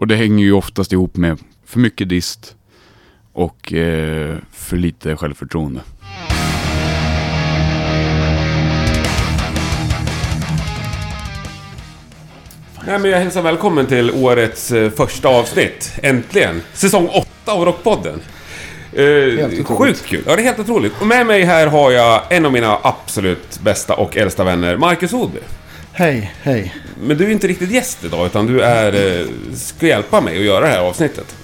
Och det hänger ju oftast ihop med för mycket dist och eh, för lite självförtroende. Nej, men jag hälsar välkommen till årets eh, första avsnitt. Äntligen! Säsong 8 av Rockpodden. Eh, sjukt kul! Ja, det är helt otroligt. Och med mig här har jag en av mina absolut bästa och äldsta vänner, Marcus Odby. Hej, hej. Men du är inte riktigt gäst idag, utan du är, eh, ska hjälpa mig att göra det här avsnittet.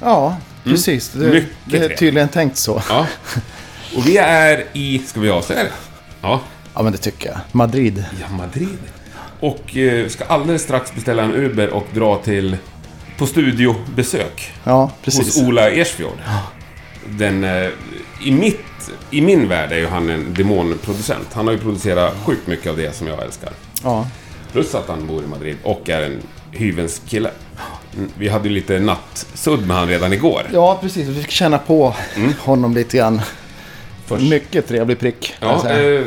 Ja, precis. Det, Mm. Mycket det är tydligen tänkt så. Ja. Och vi är i, ska vi avslöja det? Ja. Ja, men det tycker jag. Madrid. Ja, Madrid. Och eh, ska alldeles strax beställa en Uber och dra till, på studiobesök. Ja, precis. Hos Ola Ersfjord. Den, eh, i, mitt, I min värld är ju han en demonproducent. Han har ju producerat sjukt mycket av det som jag älskar. Ja, Plus att han bor i Madrid och är en hyvens kille. Mm, Vi hade ju lite nattsudd med han redan igår. ja precis. Vi fick känna på honom lite grann. Mm. Först- Mycket trevlig prick. Ja, eh,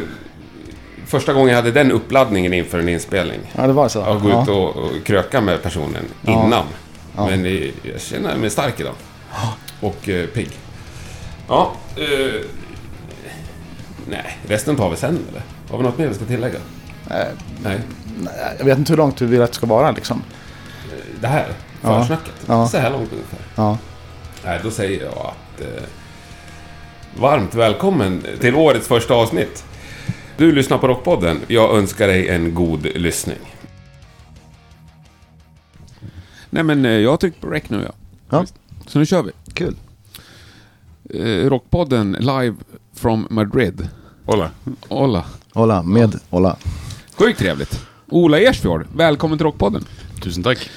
första gången jag hade den uppladdningen inför en inspelning. ja, det var så. Att gå ja. ut och, och kröka med personen innan. Men eh, jag känner mig stark idag. Och eh, pigg. Ja, eh, nej, resten tar vi sen eller? Har vi något mer vi ska tillägga? Eh, Nej, nej, Jag vet inte hur långt du vill att det ska vara liksom. det här, försnacket. Ja. Så här långt ungefär. Ja, Nej, då säger jag att... Eh, varmt välkommen till årets första avsnitt. Du lyssnar på Rockpodden. Jag önskar dig en god lyssning. Nej men eh, jag har tryckt på rec nu ja. Ja. Så nu kör vi. kul. Eh, Rockpodden live from Madrid. Hola. Hola. Hola, med Hola. Sjukt trevligt. Ola Ersfjord, välkommen till Rockpodden. Tusen tack.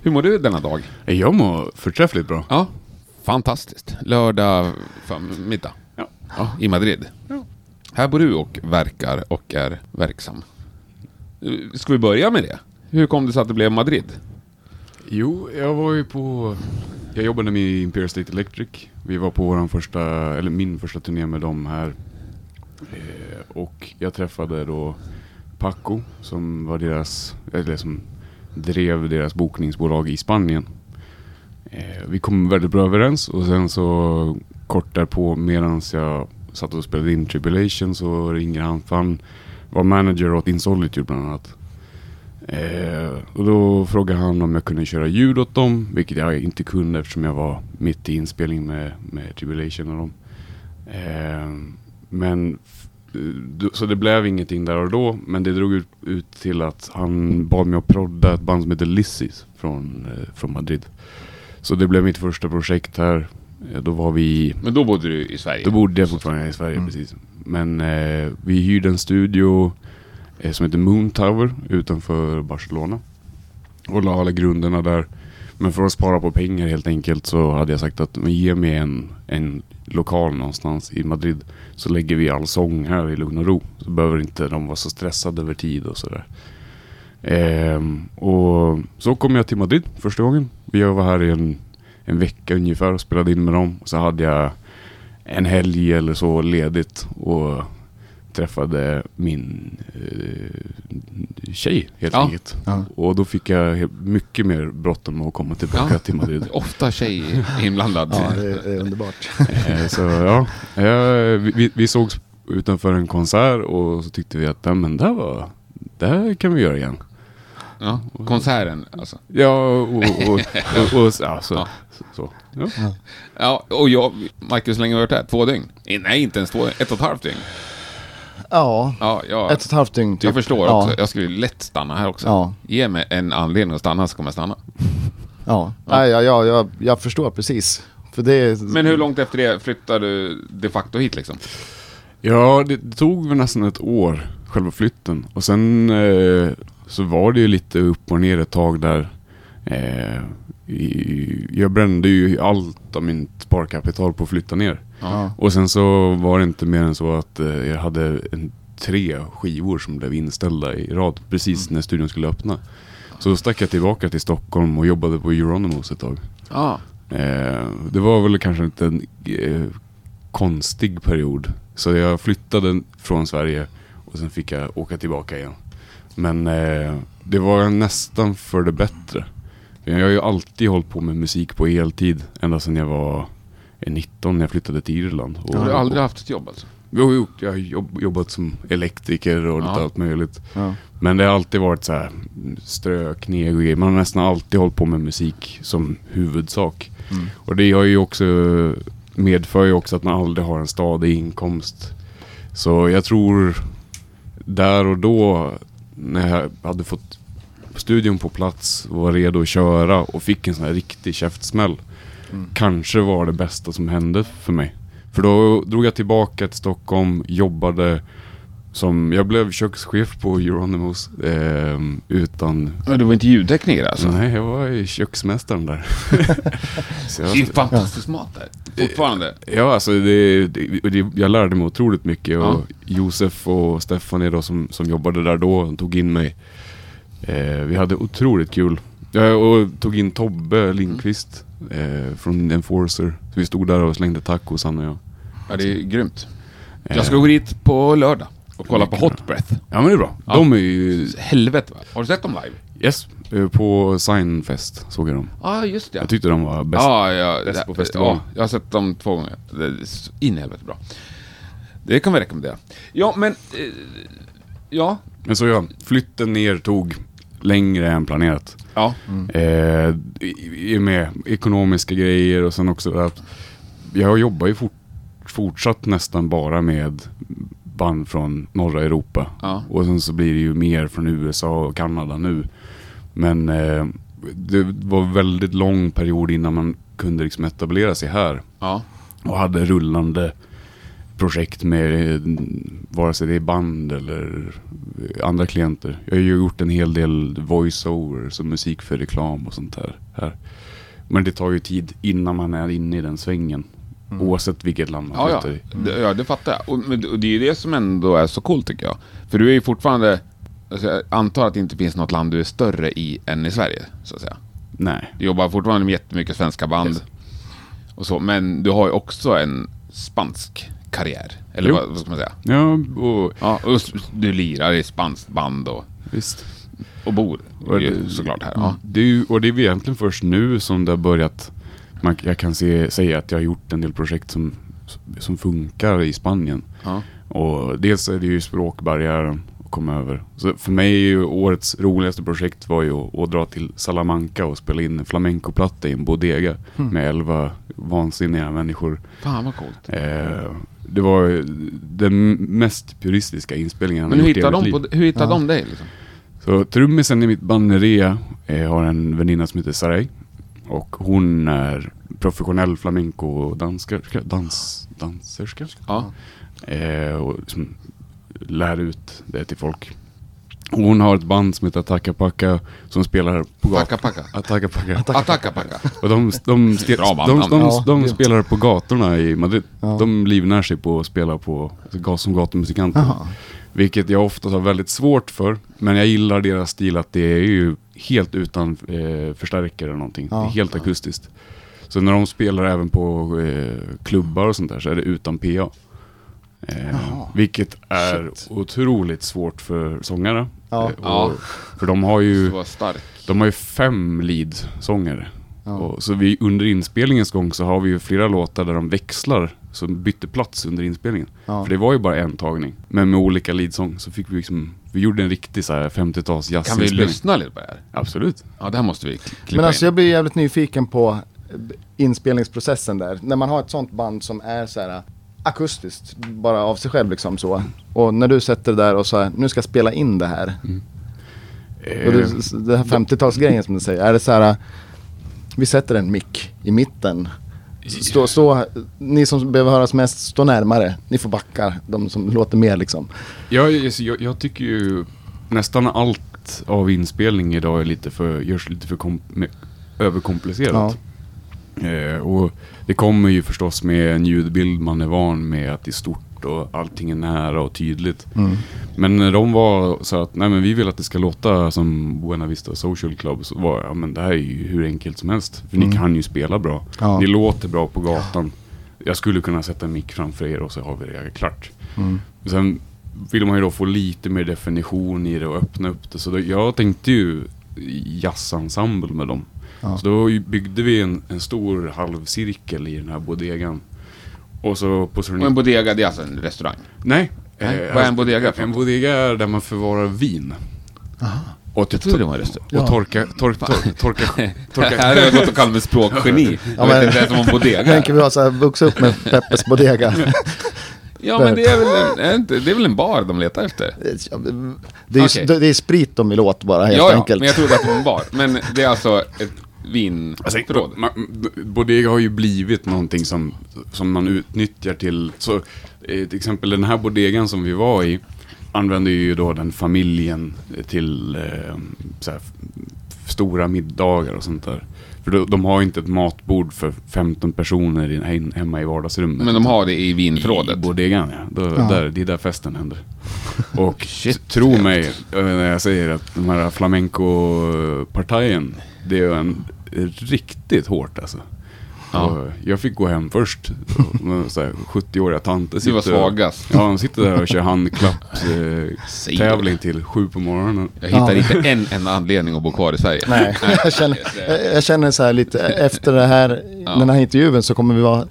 Hur mår du denna dag? Jag mår förträffligt bra. Ja, fantastiskt. Lördag förmiddag. Ja. Ja, I Madrid. Ja. Här bor du och verkar och är verksam. Ska vi börja med det? Hur kom det sig att det blev Madrid? Jo, jag var ju på... Jag jobbade med Imperial State Electric. Vi var på våran första, eller min första turné med dem här. Eh, och jag träffade då Paco som var deras, eller som drev deras bokningsbolag i Spanien. Eh, vi kom väldigt bra överens och sen så kort därpå medan jag satt och spelade in Tribulation så ringer han, för han var manager åt Insolitude bland annat. Eh, och då frågade han om jag kunde köra ljud åt dem, vilket jag inte kunde eftersom jag var mitt i inspelning med, med Tribulation och dem. Eh, men så det blev ingenting där och då, men det drog ut, ut till att han bad mig att prodda ett band som heter Lizzies från, eh, från Madrid. Så det blev mitt första projekt här. Då var vi Men då bodde du i Sverige? då bodde jag fortfarande i Sverige, precis. Men eh, vi hyrde en studio eh, som heter Moon Tower utanför Barcelona. Och la alla grunderna där. Men för att spara på pengar helt enkelt så hade jag sagt att ge mig en, en lokal någonstans i Madrid. Så lägger vi all sång här i lugn och ro. Så behöver inte de vara så stressade över tid och sådär. Ehm, och så kom jag till Madrid första gången. Jag var här i en, en vecka ungefär och spelade in med dem. Så hade jag en helg eller så ledigt och träffade min eh, tjej helt Ja. enkelt. Ja. Och då fick jag mycket mer bråttom med att komma tillbaka Ja. till Madrid. Ofta tjej inblandad. Ja, det är, det är underbart. Eh, så ja, vi, vi- sågs utanför en konsert och så tyckte vi att men det här var, det här kan vi göra igen. Ja, konserten alltså. Ja, och, och, och, och, och ja, så, Ja. så. Ja. Ja, och jag, Marcus, hur länge har du varit här? Två dygn? Nej, inte ens två, ett och ett halvt dygn. Ja, Ja, ja. ett och ett halvt dygn typ. Jag förstår ja. också. Jag skulle lätt stanna här också. Ja. Ge mig en anledning att stanna så kommer jag stanna. Ja, Nej, ja, ja, jag, jag förstår precis. För det. Men hur långt efter det flyttade du de facto hit liksom? Ja, det, det tog väl nästan ett år, själva flytten. Och sen eh, så var det ju lite upp och ner ett tag där. Eh, jag brände ju allt av mitt sparkapital på att flytta ner. Ja. Och sen så var det inte mer än så att eh, jag hade en, tre skivor som blev inställda i rad precis när studion skulle öppna. Så då stack jag tillbaka till Stockholm och jobbade på Euronymous ett tag. Ja. Eh, det var väl kanske inte en eh, konstig period. Så jag flyttade från Sverige och sen fick jag åka tillbaka igen. Men eh, det var nästan för det bättre. Jag har ju alltid hållit på med musik på heltid. Ända sedan jag var 19 när jag flyttade till Irland. Och, Har du aldrig haft ett jobb alltså? Gjort, jag har jobb, jobbat som elektriker och lite Ja. allt möjligt. Ja. Men det har alltid varit så här strö, kneg och grejer. Man har nästan alltid hållit på med musik som huvudsak. Mm. Och det har ju också medför ju också att man aldrig har en stadig inkomst. Så jag tror där och då när jag hade fått studion på plats och var redo att köra och fick en sån här riktig käftsmäll. Mm. Kanske var det bästa som hände för mig. För då drog jag tillbaka till Stockholm, jobbade som, jag blev kökschef på Euronymous eh, utan, Men du var inte ljudtekniker alltså? nej jag var köksmästaren där. Så Det är fantastisk mat där. Fortfarande. Ja, alltså det, det, det, jag lärde mig otroligt mycket och Ja. Josef och Stefan då som, som jobbade där då tog in mig. Eh, vi hade otroligt kul. Ja, och tog in Tobbe Lindqvist eh, från Enforcer. Så vi stod där och slängde tacos han och jag. Ja, det är grymt. Eh, Jag ska gå dit på lördag och kolla på Hot Breath. Ja men det är bra. Ja. De är ju, Helvete va? Har du sett dem live? yes, eh, på Signfest såg jag dem. Ja, ah, just det. Jag tyckte de var bäst. ja, ja, bäst det- på festival. Ja, jag har sett dem två gånger. Det är in i helvete bra. Det kan vi rekommendera. Ja, men... Eh, ja. Men så ja, flytten ner tog längre än planerat. Ja. Eh, i, i med ekonomiska grejer och sen också att jag jobbar ju fort, fortsatt nästan bara med band från norra Europa. Ja. Och sen så blir det ju mer från USA och Kanada nu. Men eh, det var väldigt lång period innan man kunde liksom etablera sig här. Ja. Och hade rullande projekt med eh, vare sig det är band eller eh, andra klienter. Jag har ju gjort en hel del voice-overs och musik för reklam och sånt här. här. Men det tar ju tid innan man är inne i den svängen. Oavsett vilket land man Ja, ja. flyttar i. Det, ja, det fattar jag. Och, och det är ju det som ändå är så coolt tycker jag. För du är ju fortfarande... Alltså, jag antar att det inte finns något land du är större i än i Sverige, så att säga. Nej. Du jobbar fortfarande med jättemycket svenska band. Yes. Och så, men du har ju också en spansk karriär. Eller vad, vad ska man säga? Ja, och Ja, och du lirar i spanskt band och, visst. och bor Och det- såklart här. Ja. Det är och det är egentligen först nu som det har börjat. Man, jag kan se, säga att jag har gjort en del projekt som, som funkar i Spanien. Ja. Och dels är det ju språkbarriären att komma över. Så för mig är ju årets roligaste projekt var ju att, att dra till Salamanca och spela in en flamencoplatta i en bodega med elva vansinniga människor. Fan vad coolt. Eh, det var den mest puristiska inspelningen Men hur hela de, på, hur hittar Ja. de dig liksom? Så trummisen i mitt band Nerea eh, har en väninna som heter Saray. Och hon är professionell flamenco-danserska. Dans, danserska. Ja. Eh, och liksom lär ut det till folk. Och hon har ett band som heter Attacka Packa som spelar på gatorna. packa. Attacka Packa. Attacka packa. Och de, de, de, de, de, spelar på gatorna i Madrid. Ja. De livnär sig på att spela på, alltså, som gatumusikanter. Vilket jag ofta har väldigt svårt för. Men jag gillar deras stil att det är ju helt utan eh, förstärkare eller någonting. Ja. Det är helt akustiskt. Så när de spelar även på eh, klubbar och sånt där så är det utan PA. Eh, vilket är Shit. otroligt svårt för sångare. Ja. Eh, och, Ja. För de har ju, Så stark. de har ju fem lead-sångare. Ja. Så vi, under inspelningens gång så har vi ju flera låtar där de växlar, som bytte plats under inspelningen. Ja. För det var ju bara en tagning. Men med olika leadsång så fick vi liksom, vi gjorde en riktig så här 50-tals Kan vi lyssna lite på det här? Absolut. Ja, det här måste vi klippa Men alltså in. jag blir jävligt nyfiken på eh, inspelningsprocessen där. När man har ett sånt band som är så här akustiskt, bara av sig själv liksom så. Och när du sätter det där och så här, nu ska jag spela in det här. Eh, Och det, det här 50-talsgrejen som du säger, är det så här, eh, vi sätter en mick i mitten. Stå, stå, ni som behöver höras mest, stå närmare. Ni får backa, de som låter mer liksom. jag, jag, jag tycker ju nästan allt av inspelning idag är lite för, görs lite för kom, överkomplicerat. Eh, och det kommer ju förstås med en ljudbild man är van med att det är stort och allting är nära och tydligt. Mm. Men när de var så att nej men vi vill att det ska låta som Buena Vista Social Club så var ja men det här är ju hur enkelt som helst. För ni Mm. kan ju spela bra. Ja. Ni låter bra på gatan. Jag skulle kunna sätta en mick framför er och så har vi det klart. Mm. Sen vill man ju då få lite mer definition i det och öppna upp det. Så då, jag tänkte ju jazzensemble med dem. Så då byggde vi en, en stor halvcirkel i den här bodegan. Och så på Och en bodega, det är alltså en restaurang? Nej. Nej, eh, vad är en bodega för En bodega är där man förvarar vin. Och, typ, Jag det var en restaurang. och torka, tor, tor, torka, torka, Här har jag gått och kallat mig språkgeni. Jag vet inte ens om en bodega. Tänker vi ha så här, vuxit upp med Peppes Bodega. Ja, men det är väl en, det är väl en bar de letar efter? Ja, Det är, Okej. det det är sprit de vill åt bara helt ja, ja, enkelt. men jag trodde att det var en bar. Men det är alltså ett Alltså, vinförråd? man- bodega har ju blivit någonting som, som man utnyttjar till... Så, eh, till exempel den här bodegan som vi var i använder ju då den familjen till eh, så här, f- stora middagar och sånt där. För de har ju inte ett matbord för 15 personer i, hem- hemma i vardagsrummet. Men de har det i I vinförrådet? bodegan ja. Då, Där, det är där festen händer. Och tro mig eh, när jag säger att de här flamenco-partajen, det är en riktigt hårt alltså. Ja. Jag fick gå hem först. Och så här 70-åriga tanter Du var sitter- svagast. Ja, de sitter där och kör handklappstävling tävling till sju på morgonen. Jag hittar Ja. inte en enda anledning att bo kvar i Sverige. Nej, jag känner, jag- känner så här lite efter det här, den här intervjun så kommer vi vara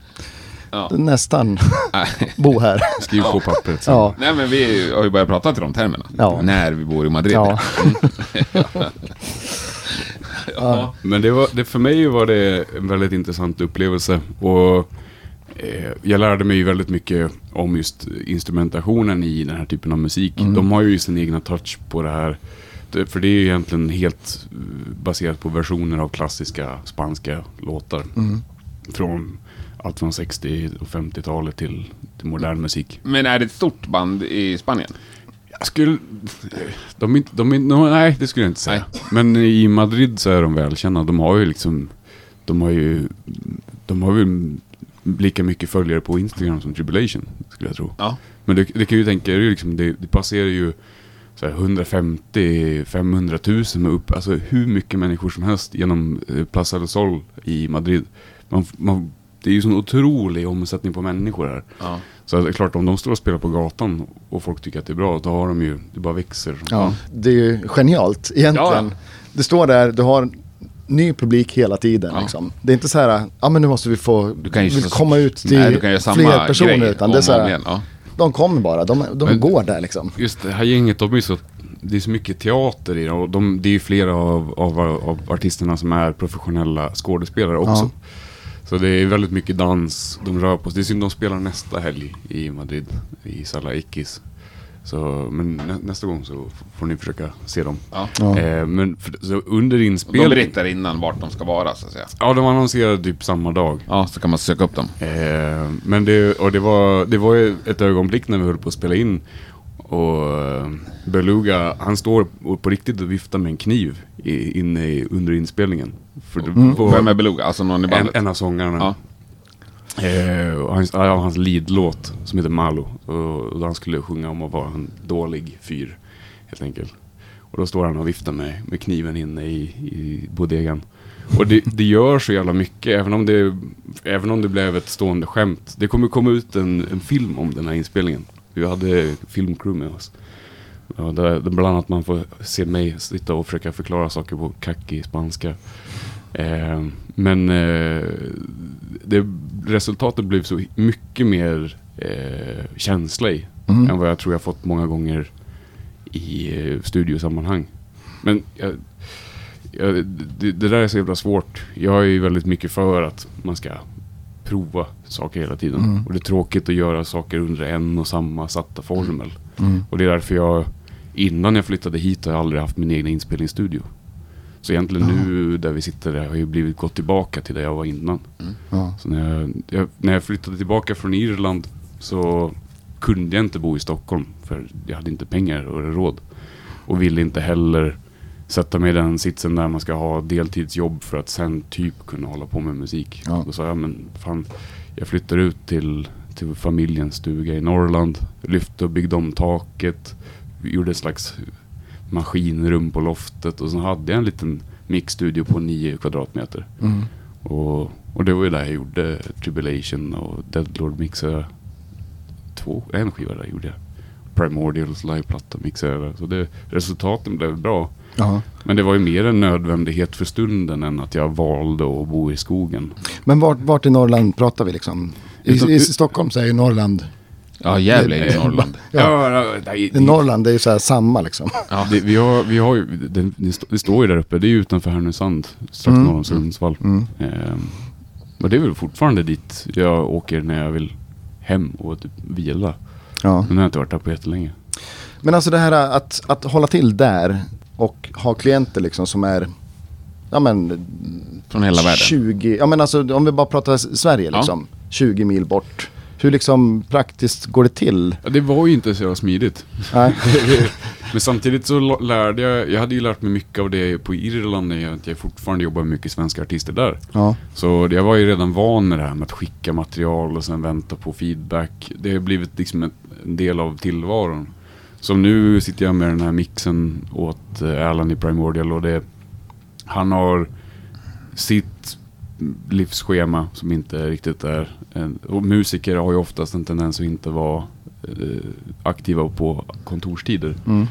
Ja. nästan bo här. Skriv på pappret. Ja, Nej men vi har ju börjat prata till de termerna. Ja. När vi bor i Madrid. ja. Ja. Men det var, det, för mig var det en väldigt intressant upplevelse. Och eh, jag lärde mig ju väldigt mycket om just instrumentationen i den här typen av musik. De har ju sin egna touch på det här. För det är ju egentligen helt eh, baserat på versioner av klassiska spanska låtar. Från allt från 60 och 50-talet till, till modern musik. Men är det ett stort band i Spanien? Skulle... De, de, no, nej, det skulle jag inte säga. Men i Madrid så är de välkända. De har ju liksom... De har ju... De har ju lika mycket följare på Instagram som Tribulation, skulle jag tro. Ja. Men det, det kan ju tänka dig, liksom, det, det passerar ju så här 150-500 000 med upp, alltså hur mycket människor som helst genom eh, Plaza del Sol i Madrid. Man, man, det är ju sån otrolig omsättning på människor här. Ja. Så det är klart, om de står och spelar på gatan och folk tycker att det är bra, då har de ju, det bara växer. ja. Det är ju genialt egentligen. Ja. Du står där, du har ny publik hela tiden. Ja. Liksom. Det är inte så här, ja men nu måste vi få Du kan ju komma ut till Nej, fler personer. grej Utan det är så här, igen. Ja. de kommer bara, de, de Men- går där liksom. Just det här gänget, de är så, det är så mycket teater i det. Och de, det är ju flera av, av, av artisterna som är professionella skådespelare också. Så det är väldigt mycket dans, de rör på sig. Det är synd de spelar nästa helg i Madrid, i Sala Ikis. Så, men nä, nästa gång så får ni försöka se dem. Ja. Ja. Eh, men för, så under Och de inspelning... berättar innan vart de ska vara så att säga. Ja, de annonserade typ samma dag. Ja, så kan man söka upp dem. Eh, men det, och det, var, det var ju ett ögonblick när vi höll på att spela in. Och eh, Beluga, han står på riktigt och viftar med en kniv i, inne i, under inspelningen. För det var Vem är Beluga? Alltså någon i en, bandet? en av sångarna. Ja. Eh, och hans, ja, hans leadlåt som heter Malo. Och, och han skulle sjunga om att vara en dålig fyr. Helt enkelt. Och då står han och viftar med, med kniven inne i, i bodegan. Och det, det gör så jävla mycket, även om, det, även om det blev ett stående skämt. Det kommer komma ut en, en film om den här inspelningen. Vi hade filmcrew med oss. Ja, där, bland annat man får se mig sitta och försöka förklara saker på kackig spanska. Eh, men eh, det, resultatet blev så mycket mer eh, känsla i än vad jag tror jag fått många gånger i eh, studiosammanhang. Men jag, jag, det, det där är så jävla svårt. Jag är ju väldigt mycket för att man ska prova saker hela tiden. Och det är tråkigt att göra saker under en och samma satta formel. Och det är därför jag, innan jag flyttade hit har jag aldrig haft min egen inspelningsstudio. Så egentligen nu där vi sitter där har jag ju blivit gått tillbaka till där jag var innan. Ja. Så när jag, jag, när jag flyttade tillbaka från Irland så kunde jag inte bo i Stockholm för jag hade inte pengar och råd. Och ville inte heller sätta mig i den sitsen där man ska ha deltidsjobb för att sen typ kunna hålla på med musik. Ja. Då sa jag, men fan, jag flyttar ut till, till familjens stuga i Norrland. Lyfte och byggde om taket. Gjorde ett slags maskinrum på loftet och så hade jag en liten mixstudio på nio kvadratmeter. Mm. Och, och det var ju där jag gjorde Tribulation och Deadlord mixade två, en skiva där gjorde jag. Primordials liveplatta mixerade. Så det, resultaten blev bra. Ja. Men det var ju mer en nödvändighet för stunden än att jag valde att bo i skogen. Men vart, vart i Norrland pratar vi liksom? I, Utan- i Stockholm så är ju Norrland, Ja, Gävle är ju Norrland. Ja. nej, i Norrland är ju så här samma liksom. Ja. Det, vi, har, vi har ju, det, det, stå, det står ju där uppe, det är ju utanför Härnösand, strax Mm. norr om Sundsvall. Mm. Ehm, och det är väl fortfarande dit jag åker när jag vill hem och typ vila. Ja. Men nu har jag inte varit där på jättelänge. Men alltså det här att, att hålla till där och ha klienter liksom som är Ja men Från hela världen. 20, ja men alltså om vi bara pratar Sverige Ja. liksom. 20 mil bort. Hur liksom praktiskt går det till? Ja, det var ju inte så jävla smidigt. Nej. Men samtidigt så lärde jag, jag hade ju lärt mig mycket av det på Irland när jag, att jag fortfarande jobbar med mycket svenska artister där. Ja. Så jag var ju redan van med det här med att skicka material och sen vänta på feedback. Det har blivit liksom en del av tillvaron. Så nu sitter jag med den här mixen åt eh, Alan i Primordial och det, han har sitt livsschema som inte riktigt är... En, och musiker har ju oftast en tendens att inte vara eh, aktiva på kontorstider. Mm.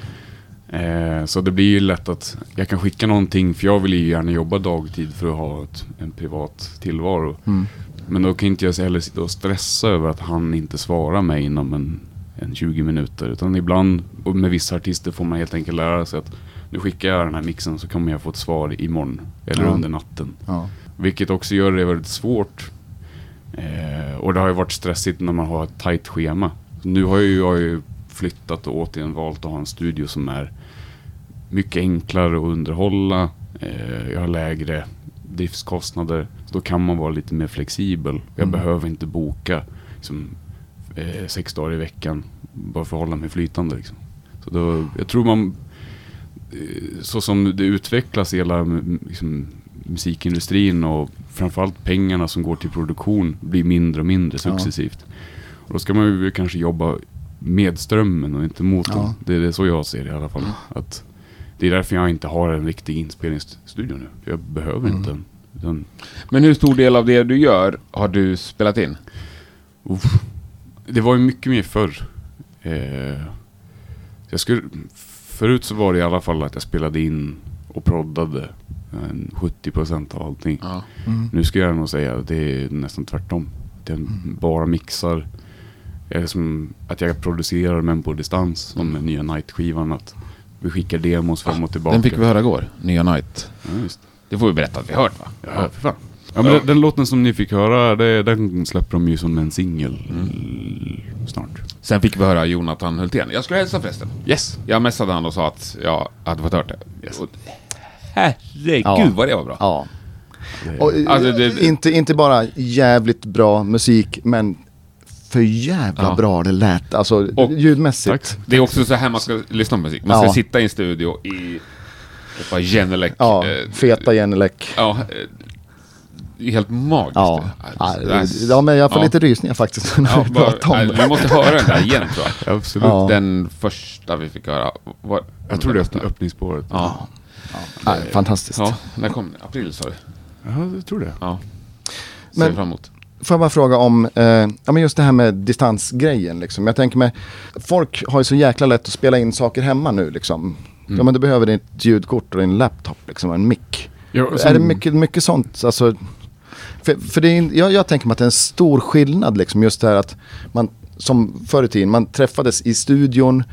Eh, så det blir ju lätt att jag kan skicka någonting för jag vill ju gärna jobba dagtid för att ha ett, en privat tillvaro. Mm. Men då kan inte jag heller sitta och stressa över att han inte svarar mig inom en, en 20 minuter. Utan ibland, och med vissa artister får man helt enkelt lära sig att nu skickar jag den här mixen så kommer jag få ett svar imorgon. Eller Ja. under natten. Ja. Vilket också gör det väldigt svårt. Eh, och det har ju varit stressigt när man har ett tajt schema. Nu har ju jag ju flyttat och återigen valt att ha en studio som är mycket enklare att underhålla. Eh, jag har lägre driftskostnader. Då kan man vara lite mer flexibel. Jag Mm. behöver inte boka liksom, eh, sex dagar i veckan bara för att hålla mig flytande. Liksom. Så då, jag tror man, eh, så som det utvecklas i hela m- liksom, musikindustrin och framförallt pengarna som går till produktion blir mindre och mindre Ja. successivt. Och då ska man ju kanske jobba med strömmen och inte mot den. Ja. Det är så jag ser det i alla fall. Att det är därför jag inte har en riktig inspelningsstudio nu. Jag behöver Mm. inte en. Utan, Men hur stor del av det du gör har du spelat in? uff, det var ju mycket mer förr. Eh, jag skulle, förut så var det i alla fall att jag spelade in och proddade en 70% av allting. Ja. Mm. Nu ska jag nog säga att det är nästan tvärtom. Att jag bara mixar. Är som att jag producerar men på distans. Som med nya Night-skivan. Att vi skickar demos fram och tillbaka. Den fick vi höra igår, Nya Night. Ja, just. Det får vi berätta att vi hört va? Ja, för fan. Ja, men den, den låten som ni fick höra, det, den släpper de ju som en singel snart. Sen fick vi höra Jonathan Hultén. Jag skulle hälsa förresten. Yes! Jag messade han och sa att jag hade fått hört det. Yes. Och, herregud Ja. vad det var bra. Ja. Och, eh, Alltså, det- inte, inte bara jävligt bra musik men för jävla Ja. bra det lät. Alltså Och- ljudmässigt. Tack. Det är också så här man ska lyssna på musik. Man ska Ja. sitta i en studio i Genelec. Ja, eh, feta Genelec. Ja, eh, helt magiskt. Ja. Ja, Det är- ja, men jag får ja. lite rysningar faktiskt när Ja, vi pratar om det. vi måste höra den där igen tror jag. Absolut. Ja. Den första vi fick höra. Var, Jag tror det är öppn- öppningsspåret. Ja. Nej, fantastiskt. ja, när kom det? April sa du? Ja, jag tror det. Ja. Ser Men- fram emot. Får jag bara fråga om, eh, ja men just det här med distansgrejen liksom. Jag tänker mig, folk har ju så jäkla lätt att spela in saker hemma nu liksom. Mm. Ja men du behöver ditt ljudkort och din laptop liksom, och en mick. Ja, Är det mycket, mycket sånt, alltså? För, för det är, jag, jag tänker mig att det är en stor skillnad liksom, just det här att man, som förr i tiden, man träffades i studion,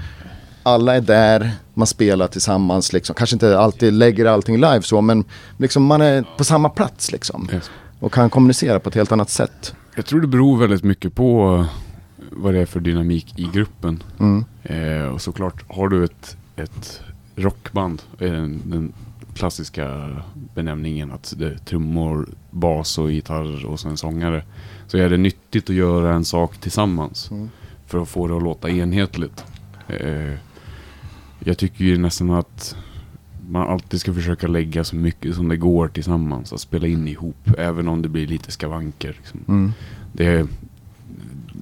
alla är där, man spelar tillsammans liksom. Kanske inte alltid lägger allting live så, men liksom man är på samma plats liksom. Yes. Och kan kommunicera på ett helt annat sätt. Jag tror det beror väldigt mycket på vad det är för dynamik i gruppen. Mm. Eh, och såklart, har du ett, ett rockband, den, den klassiska benämningen att det är trummor, bas och gitarr och sen sångare. Så är det nyttigt att göra en sak tillsammans Mm. för att få det att låta enhetligt. Eh, jag tycker ju nästan att man alltid ska försöka lägga så mycket som det går tillsammans. Att spela in ihop, även om det blir lite skavanker. Liksom. Mm. Det,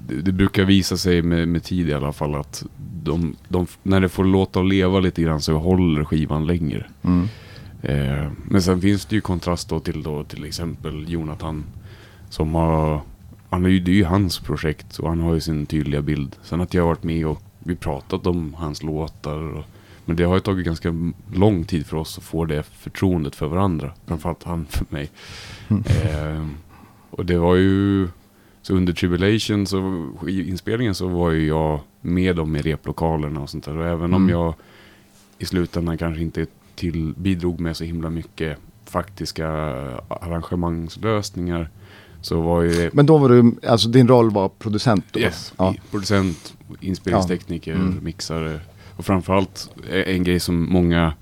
det, det brukar visa sig med, med tid i alla fall att de, de, när det får låta och leva lite grann så håller skivan längre. Mm. Eh, men sen finns det ju kontrast då till, då, till exempel Jonathan som har... Han är ju, det är ju hans projekt och han har ju sin tydliga bild. Sen att jag har varit med och vi pratat om hans låtar. Och, men det har ju tagit ganska lång tid för oss att få det förtroendet för varandra. Framförallt han för mig. Eh, och det var ju... Så under Tribulation, så, i inspelningen så var ju jag med dem i replokalerna och sånt där. Och även om jag i slutändan kanske inte till, bidrog med så himla mycket faktiska arrangemangslösningar. Så var ju Men då var du, alltså din roll var producent då? yes, Ja. producent, inspelningstekniker, Mm. mixare. Och framförallt eh, en grej som många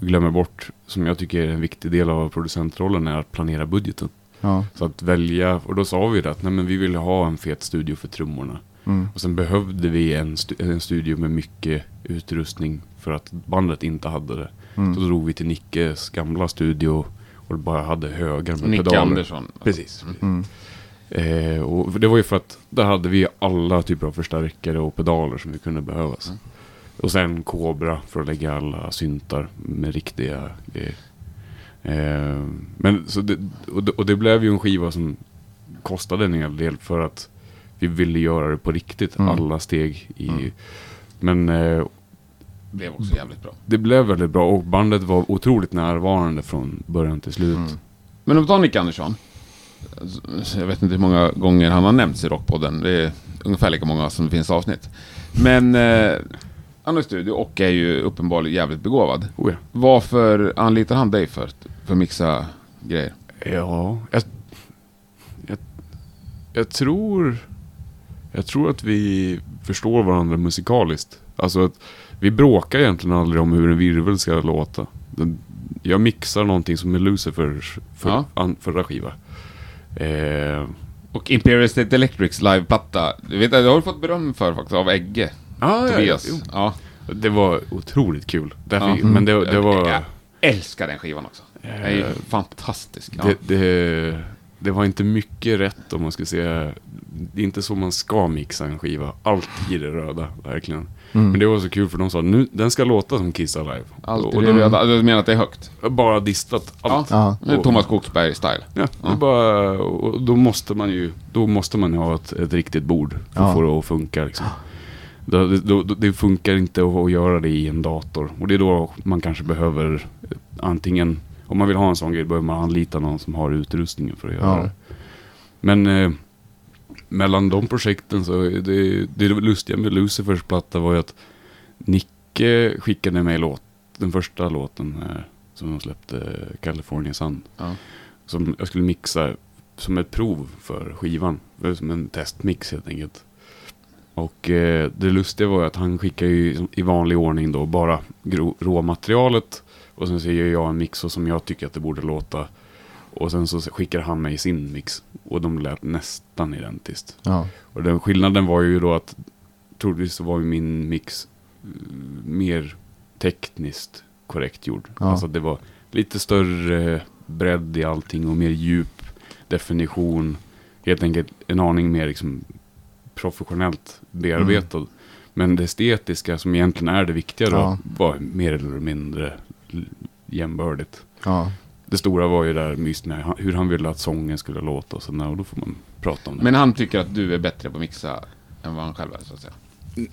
glömmer bort, som jag tycker är en viktig del av producentrollen, är att planera budgeten. ja. Så att välja, och då sa vi det att nej, men vi ville ha en fet studio för trummorna. Mm. Och sen behövde vi en, stu- en studio med mycket utrustning för att bandet inte hade det. Mm. Så drog vi till Nickes gamla studio och bara hade högar med Nicke pedaler. Andersson. Precis. Mm. Eh, och det var ju för att där hade vi alla typer av förstärkare och pedaler som vi kunde behövas. Mm. Och sen Cobra för att lägga alla syntar med riktiga grejer. Eh, men så det, och, det, och det blev ju en skiva som kostade en hel del för att vi ville göra det på riktigt. Mm. Alla steg i... Men eh, Blev också jävligt bra. det blev väldigt bra och bandet var otroligt närvarande från början till slut. Mm. Men om vi tar Nicke Andersson. Jag vet inte hur många gånger han har nämnts i Rockpodden. Det är ungefär lika många som det finns avsnitt. Men eh, han har studio och är ju uppenbarligen jävligt begåvad. Oh ja. Varför anlitar han dig för, för att mixa grejer? Ja, jag, jag, jag tror... Jag tror att vi förstår varandra musikaliskt. Alltså att vi bråkar egentligen aldrig om hur en virvel ska låta. Jag mixar någonting som är Lucifers för, Ja. an, förra skiva. Eh, Och Imperial State Electrics liveplatta. Du vet, det har du fått beröm för faktiskt av Egge. ah, ja, Tobias. Ja. Det var otroligt kul. Därför, Ja. Men det, det var... Jag älskar den skivan också. Den är ju Eh, fantastisk. Ja. Det, det, det var inte mycket rätt om man ska säga. Det är inte så man ska mixa en skiva. Allt i det röda, verkligen. Men det var så kul för de sa nu, den ska låta som Kiss Alive. Allt och i de det röda. Du menar att det är högt? bara distat allt. Ja. Det är Thomas Skogsberg-style. Ja, det är bara, och då måste man ju då måste man ha ett, ett riktigt bord för Ja. att få det att funka. Liksom. Då, då, det funkar inte att, göra det i en dator. Och det är då man kanske behöver eh, antingen, om man vill ha en sån grej, behöver man anlita någon som har utrustningen för att göra Ja. det. Men eh, mellan de projekten så, det, det lustiga med Lucifers platta var ju att Nicke skickade mig låt, den första låten eh, som de släppte, California Sun Ja. som jag skulle mixa som ett prov för skivan. Som en testmix helt enkelt. Och eh, det lustiga var ju att han skickar ju i vanlig ordning då bara råmaterialet. Och sen så gör jag en mix som jag tycker att det borde låta. Och sen så skickar han mig sin mix. Och de lät nästan identiskt. Ja. Och den skillnaden var ju då att troligtvis så var min mix eh, mer tekniskt korrekt gjord. Ja. Alltså det var lite större bredd i allting och mer djup definition. Helt enkelt en aning mer liksom professionellt bearbetad. Men det estetiska som egentligen är det viktiga då Ja. var mer eller mindre jämbördigt. Ja. Det stora var ju där han- hur han ville att sången skulle låta och sådär, och då får man prata om det. Men han tycker att du är bättre på att mixa än vad han själv är, så att säga.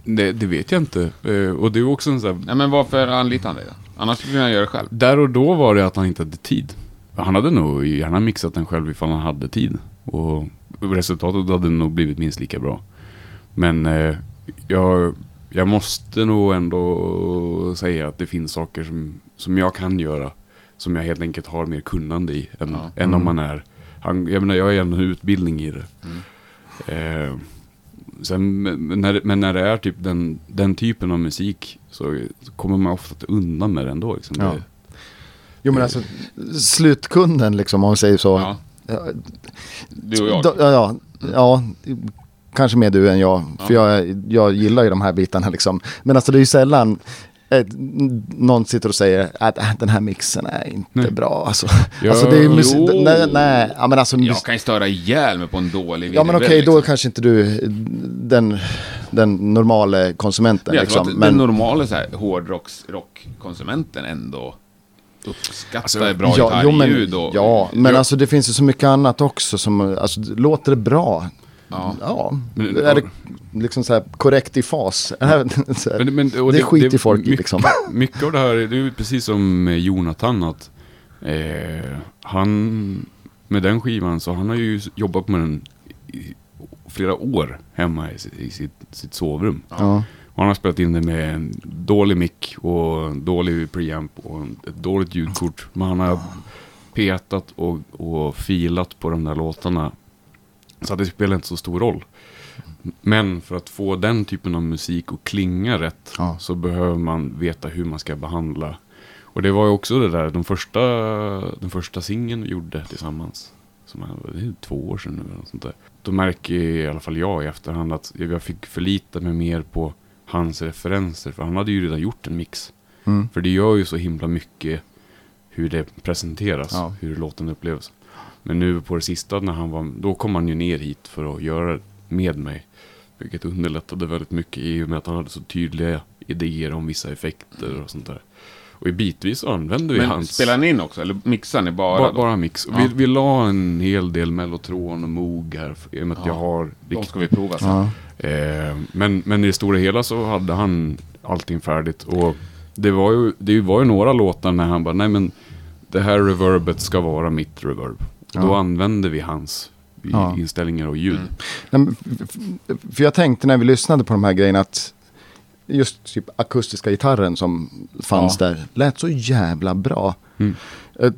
Det, det vet jag inte. Eh, och det är också en sån här... Nej, men varför anlitar han dig då? Annars skulle han göra det själv. Där och då var det att han inte hade tid. Han hade nog gärna mixat den själv ifall han hade tid. Och resultatet hade nog blivit minst lika bra. Men eh, jag, jag måste nog ändå säga att det finns saker som, som jag kan göra. Som jag helt enkelt har mer kunnande i än, Ja. än om man är... Han, jag menar, jag har ju en utbildning i det. Eh, sen, men, när, men när det är typ den, den typen av musik så, så kommer man ofta undan med det ändå. Liksom. Ja. Det, Jo men alltså slutkunden liksom om vi säger så. Ja. Ja, Du och jag. då- ja, ja, ja, kanske mer du än jag. För jag, jag gillar ju de här bitarna liksom. Men alltså det är ju sällan eh, någon sitter och säger att äh, den här mixen är inte Nej. bra. Alltså, Ja, alltså det är ju mus- jo. nej, nej, ja, men alltså, Jag kan ju störa ihjäl mig på en dålig Ja men okej, då liksom. kanske inte du den, den normala konsumenten. Jag tror Liksom. att Men, den normala så här, hårdrocks rockkonsumenten ändå uppskattar Alltså, bra ja, jo, men, gitarrljud ja, men Ja, alltså det finns ju så mycket annat också som, alltså låter det bra? Ja. Ja, Men- är det liksom så här korrekt i fas? så här, Men- men- och det skiter folk i mycket- liksom. Mycket av det här, det är ju precis som med Jonathan att eh, han, med den skivan så han har ju jobbat med den i flera år hemma i, sitt- i sitt, sitt sovrum. Ja, Och han har spelat in det med en dålig mick och en dålig preamp och en- ett dåligt ljudkort. Men han har petat och, och filat på de där låtarna. Så det spelar inte så stor roll. Men för att få den typen av musik att klinga rätt Ja. så behöver man veta hur man ska behandla. Och det var ju också det där, de första, den första singeln vi gjorde tillsammans. Som är, det är två år sedan nu eller något sånt där. Då märker i alla fall jag i efterhand att jag fick förlita mig mer på hans referenser. För han hade ju redan gjort en mix. mm. För det gör ju så himla mycket hur det presenteras, Ja. hur låten upplevs. Men nu på det sista, när han var, då kom han ju ner hit för att göra med mig. Vilket underlättade väldigt mycket i och med att han hade så tydliga idéer om vissa effekter och sånt där. Och i bitvis använde vi Men hans... spelar ni in också? Eller mixar ni bara? bara, då? bara mix. Ja. Vi, vi la en hel del mellotron och moog här. I och med att Ja. jag har De ska vi prova sen. ja. Eh, men, men i det stora hela så hade han allting färdigt. Och det var ju, det var ju några låtar när han bara, nej men det här reverbet ska vara mitt reverb. Och då Ja. använde vi hans i Ja. inställningar och ljud. Mm. För jag tänkte när vi lyssnade på de här grejerna att just typ akustiska gitarren som fanns där lät så jävla bra. Mm. Eh,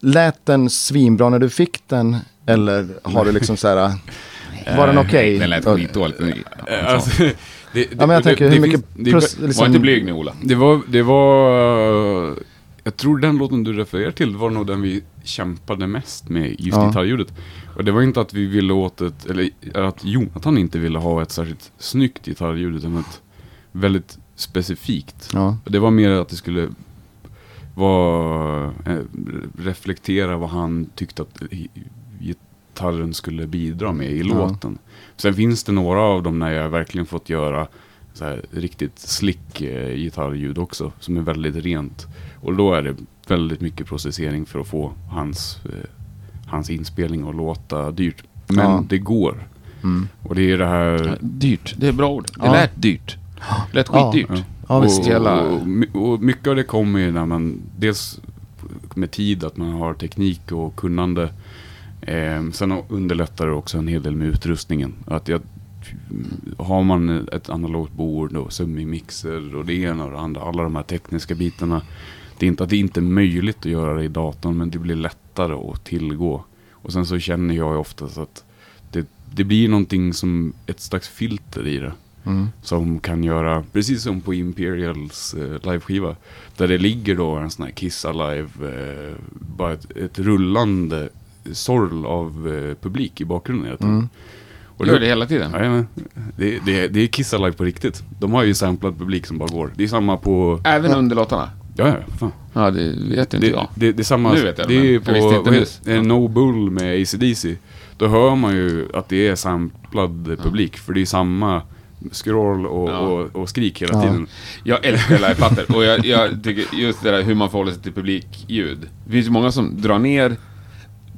Lät den svinbra när du fick den eller har du liksom så här, var den okej? Den lät skitdåligt. Eh, Alltså, det, det, Ja men jag det- tänker det hur finns- mycket det- plus, Var liksom, inte blyg nu Ola. Det var, det var... Jag tror den låten du refererar till var nog den vi kämpade mest med, just Ja. gitarrljudet. Och det var inte att vi ville åt ett, eller att Jonathan inte ville ha ett särskilt snyggt gitarrljud, utan ett väldigt specifikt. Ja, Det var mer att det skulle vara, eh, reflektera vad han tyckte att gi- gitarren skulle bidra med i Ja. låten. Sen finns det några av dem när jag verkligen fått göra här riktigt slick eh, gitarrljud också, som är väldigt rent. Och då är det väldigt mycket processering för att få hans, eh, hans inspelning att låta dyrt. Men Ja. det går. mm. Och det är det här... Dyrt, det är bra ord. Det Ja. lät dyrt. Det lät skitdyrt. Ja. Ja, visst. och, och, my- och mycket av det kommer ju när man, dels med tid, att man har teknik och kunnande. Eh, sen underlättar det också en hel del med utrustningen. Att jag, har man ett analogt bord och summi-mixer och det ena och det andra, alla de här tekniska bitarna. Det är inte att det inte är möjligt att göra det i datorn, men det blir lättare att tillgå. Och sen så känner jag ju oftast att det, det blir någonting som ett slags filter i det. Mm. Som kan göra, precis som på Imperials eh, liveskiva. Där det ligger då en sån här Kiss Alive, eh, bara ett, ett rullande sorl av eh, publik i bakgrunden. Mm. Och Gör det hela tiden? Jajamän. Det, det, det är Kiss Alive på riktigt. De har ju samplad publik som bara går. Det är samma på... Även under låtarna? Ja, ja, fan. Ja, det vet inte Det, jag. det, det är samma... Nu vet jag det, det är jag på heter- eh, No Bull med ACDC. Då hör man ju att det är samplad publik. För det är samma scroll och, Ja. och, och skrik hela Ja. tiden. Jag älskar liveplattor och jag, jag tycker just det där hur man förhåller sig till publikljud. Det finns ju många som drar ner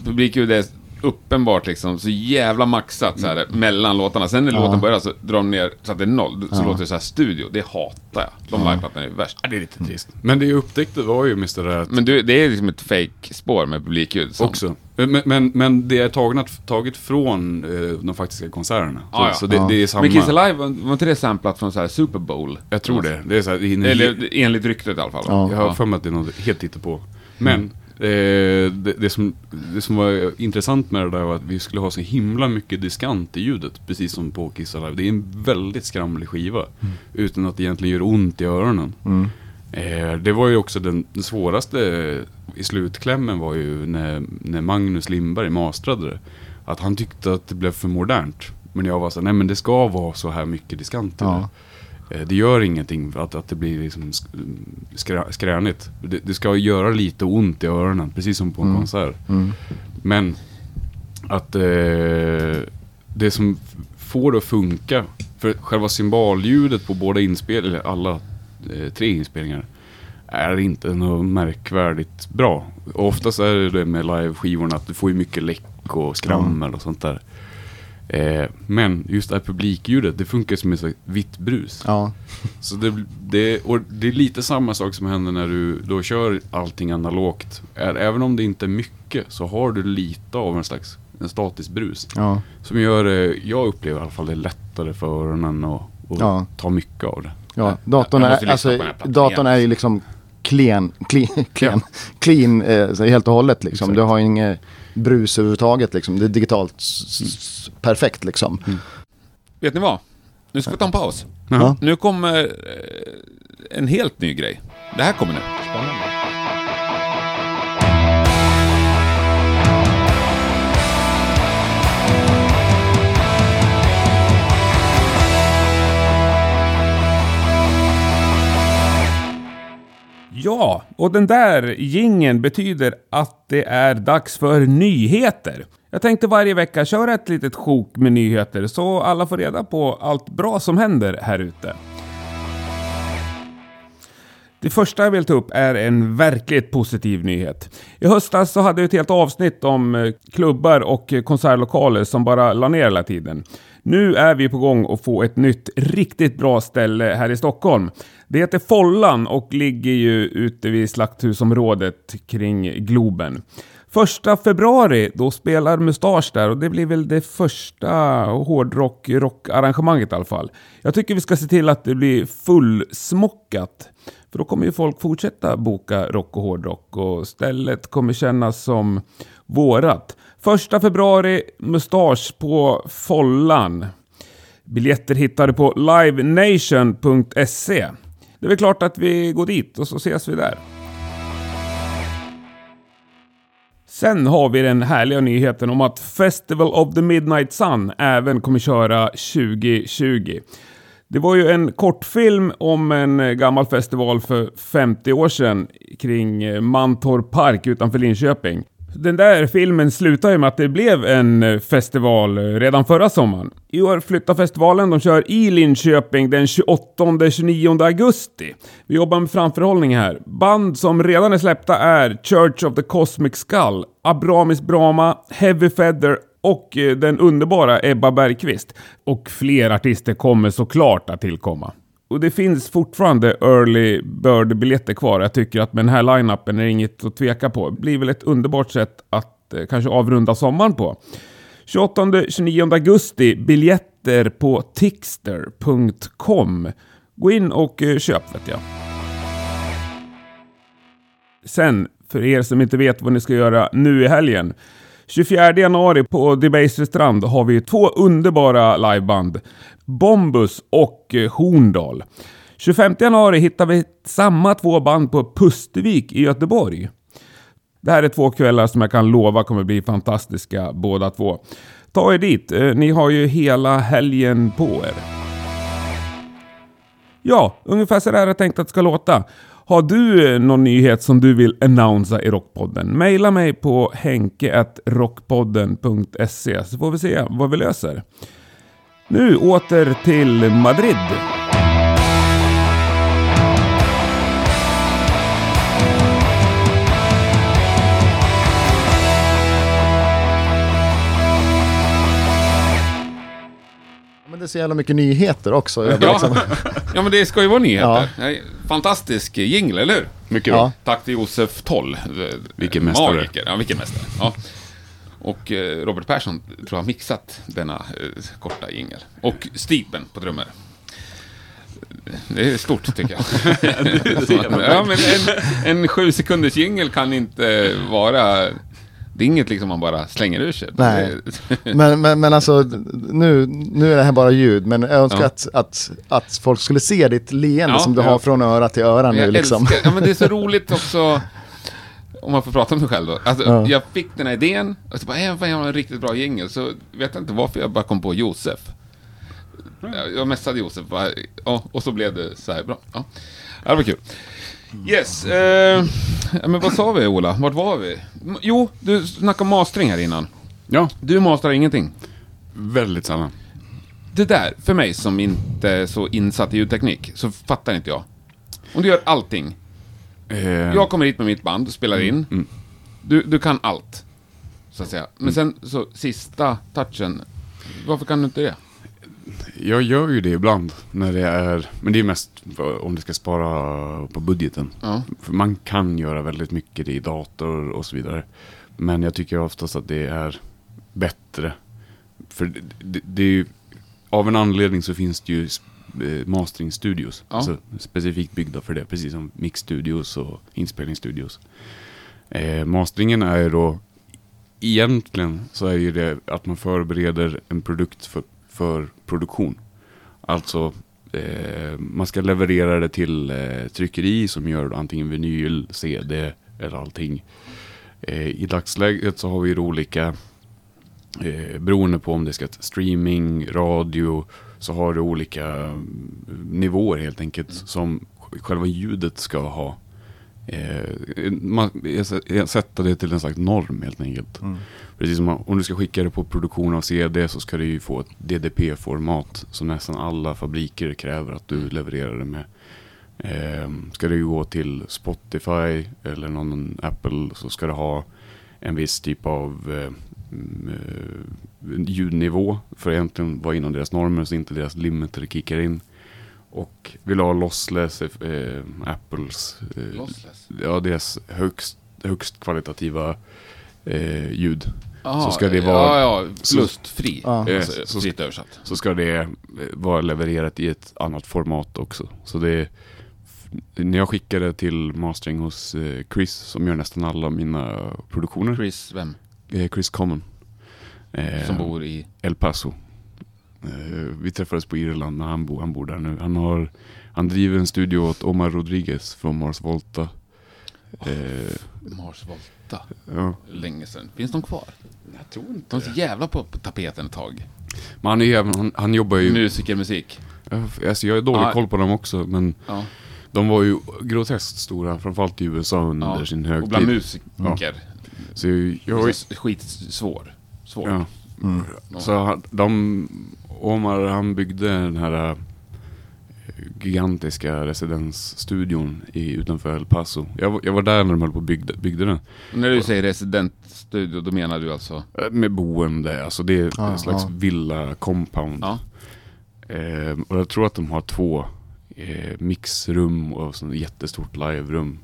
publikljud är uppenbart liksom så jävla maxat så här, mellan låtarna. Sen när Ja. låten börjar så drar de ner så att det är noll. Så Ja. låter det så här studio. Det hatar jag. De liveplattorna är värst. Ja, det är lite trist. Men det jag upptäckte var ju Mr. att Men du, det är liksom ett fake-spår med publikljud. som- också. Men, men, men det är taget, taget från eh, de faktiska konserterna. Så, Ja, ja. så det, Ja. det är samma... Men Kiss Alive, var inte det samplat från så här Super Bowl? Jag tror det. Det är så här, det är Eller enligt ryktet i alla fall. Ja. Jag har för mig att det är något helt på. Men eh, det, det, som, det som var intressant med det där var att vi skulle ha så himla mycket diskant i ljudet. Precis som på Kiss Alive. Det är en väldigt skramlig skiva. Utan att det egentligen gör ont i öronen. Mm. Eh, det var ju också den, den svåraste i slutklämmen var ju när, när Magnus Lindberg mastrade det. Att han tyckte att det blev för modernt. Men jag var så nej men det ska vara så här mycket diskant i Ja. det. Eh, Det gör ingenting att, att det blir liksom sk- skrä, skränigt. Det, det ska göra lite ont i öronen, precis som på en Mm. konsert. Mm. Men att eh, det som får det att funka, för själva cymbaljudet på båda inspelningar, eller alla eh, tre inspelningar, är inte något märkvärdigt bra. Och oftast är det det med live-skivorna att du får ju mycket läck och skrammel och sånt där. Eh, men just det här publikljudet, det funkar som ett vitt brus. Ja. Så det, det, och det är lite samma sak som händer när du då kör allting analogt. Även om det inte är mycket så har du lite av en slags en statisk brus. Ja. Som gör det, jag upplever i alla fall det lättare för öronen och Ja. ta mycket av det. Ja, datorn är, alltså, datorn är ju liksom clean, clean, clean, clean eh, helt och hållet liksom. Exakt. Du har ju inget brus överhuvudtaget liksom. Det är digitalt s- perfekt liksom. Vet ni vad? Nu ska vi ta en paus. Ja. Nu kommer eh, en helt ny grej. Det här kommer nu. Ja, och den där gingen betyder att det är dags för nyheter. Jag tänkte varje vecka köra ett litet sjok med nyheter så alla får reda på allt bra som händer här ute. Det första jag vill ta upp är en verkligt positiv nyhet. I höstas så hade vi ett helt avsnitt om eh, klubbar och konsertlokaler som bara la ner hela tiden. Nu är vi på gång att få ett nytt riktigt bra ställe här i Stockholm. Det heter Follan och ligger ju ute vid Slakthusområdet kring Globen. Första februari, då spelar Mustasch där och det blir väl det första hårdrock-rockarrangemanget i alla fall. Jag tycker vi ska se till att det blir fullsmockat. För då kommer ju folk fortsätta boka rock och hårdrock och stället kommer kännas som vårat. Första februari, Mustasch på Follan. Biljetter hittar du på livenation.se. Det är väl klart att vi går dit och så ses vi där. Sen har vi den härliga nyheten om att Festival of the Midnight Sun även kommer köra 2020. Det var ju en kortfilm om en gammal festival för 50 år sedan kring Mantorp Park utanför Linköping. Den där filmen slutar ju med att det blev en eh, festival eh, redan förra sommaren. I år flyttar festivalen, de kör i Linköping den 28-29 augusti. Vi jobbar med framförhållning här. Band som redan är släppta är Church of the Cosmic Skull, Abramis Brahma, Heavy Feather och eh, den underbara Ebba Bergqvist. Och fler artister kommer såklart att tillkomma. Och det finns fortfarande early bird-biljetter kvar. Jag tycker att med den här line-upen är det inget att tveka på. Det blir väl ett underbart sätt att eh, kanske avrunda sommaren på. 28-29 augusti, biljetter på tixter.com. Gå in och eh, köp vet jag. Sen, för er som inte vet vad ni ska göra nu i helgen. 24 januari på Debaser strand har vi två underbara liveband. Bombus och eh, Horndal. 25 januari hittar vi samma två band på Pustervik i Göteborg. Det här är två kvällar som jag kan lova kommer bli fantastiska båda två. Ta er dit, eh, ni har ju hela helgen på er. Ja, ungefär så där har jag tänkt att det ska låta. Har du eh, någon nyhet som du vill annonsa i Rockpodden? Maila mig på henke.rockpodden.se så får vi se vad vi löser. Nu åter till Madrid. Men det är så jävla mycket nyheter också. Ja. liksom, ja, men det ska ju vara nyheter. Ja. Fantastisk jingle, eller hur? Mycket Ja. bra. Tack till Josef Toll. Vilken mästare. Magiker. Ja, vilken mästare. Ja. Och eh, Robert Persson tror jag har mixat denna eh, korta jingel. Och Stipen på trummor. Det är stort tycker jag. ja, men en, en sju sekunders jingel kan inte vara... Det är inget liksom man bara slänger ur sig. Nej. Men, men, men alltså, nu, nu är det här bara ljud. Men jag önskar Ja. att, att, att folk skulle se ditt leende Ja, som du ja. har från öra till öra nu jag liksom. älskar, ja men det är så roligt också, om man får prata om sig själv då. Alltså, Ja. Jag fick den här idén, och så bara, äh, fan, jag har en riktigt bra jingel, så vet jag inte varför jag bara kom på Josef. Jag- Jag messade Josef, bara, och så blev det så här bra. Ja, Ja, det var kul. Yes, eh, men vad sa vi Ola? Vart var vi? Jo, du snackade mastering här innan. Ja, Du mastrar ingenting. väldigt sällan. Det där, för mig som inte är så insatt i ljudteknik, så fattar inte jag. Om du gör allting, Eh, Jag kommer hit med mitt band spelar in. mm. Du, du kan allt. Så att säga. Men sen så sista touchen. Varför kan du inte det? Jag gör ju det ibland när det är, men det är mest om det ska spara på budgeten. Ja. Man kan göra väldigt mycket i dator och så vidare. Men jag tycker oftast att det är bättre. För det, det, det är ju, av en anledning så finns det ju eh, mastering studios. Ja. Alltså, specifikt byggda för det, precis som mix studios och inspelningsstudios. Eh, masteringen är ju då, egentligen så är ju det att man förbereder en produkt för, för produktion. Alltså, eh, man ska leverera det till eh, tryckeri som gör antingen vinyl, CD eller allting. Eh, I dagsläget så har vi ju olika, eh, beroende på om det ska till streaming, radio, så har det olika mm, nivåer helt enkelt som själva ljudet ska ha. Eh, man, sätta det till en slags norm helt enkelt. Precis som om du ska skicka det på produktion av CD så ska du ju få ett DDP-format som nästan alla fabriker kräver att du levererar det med. Eh, ska du gå till Spotify eller någon Apple så ska du ha en viss typ av eh, mm, eh, ljudnivå för att egentligen vara inom deras normer så inte deras limiter kickar in. Och vill ha lossless, eh, Apples, eh, Lossless? ja deras högst, högst kvalitativa eh, ljud. Aha, Så ska det vara- Ja, ja, förlustfri. Ja. Eh, Alltså, så- fritt översatt. så ska det eh, vara levererat i ett annat format också. Så det är, när jag skickade till mastering hos eh, Chris som gör nästan alla mina produktioner. Chris, vem? Eh, Chris Common. Eh, Som bor i... El Paso. Eh, vi träffades på Irland men han bor, han bor där nu. Han, har, han driver en studio åt Omar Rodriguez från Mars Volta. Eh, Mars Volta. ja. Länge sedan. Finns de kvar? Jag tror inte De var så jävla på på tapeten ett tag. Men han, är, han, han jobbar ju... Musiker, musik. Ja, Alltså jag har dålig Ja. koll på dem också men Ja. de var ju groteskt stora. Framförallt i USA under ja. sin Och högtid. bland musiker. Så jag, jag Skitsvår. Svår. ja. Så han- de, Omar han byggde den här eh, gigantiska residensstudion i, utanför El Paso. Jag, var- jag var där när de höll på och byggde, byggde den. Och När du säger residentstudio, då menar du alltså? Eh, Med boende, alltså det är Ja, en slags ja. villa compound. Ja. Eh, och jag tror att de har två eh, mixrum och så ett jättestort liverum.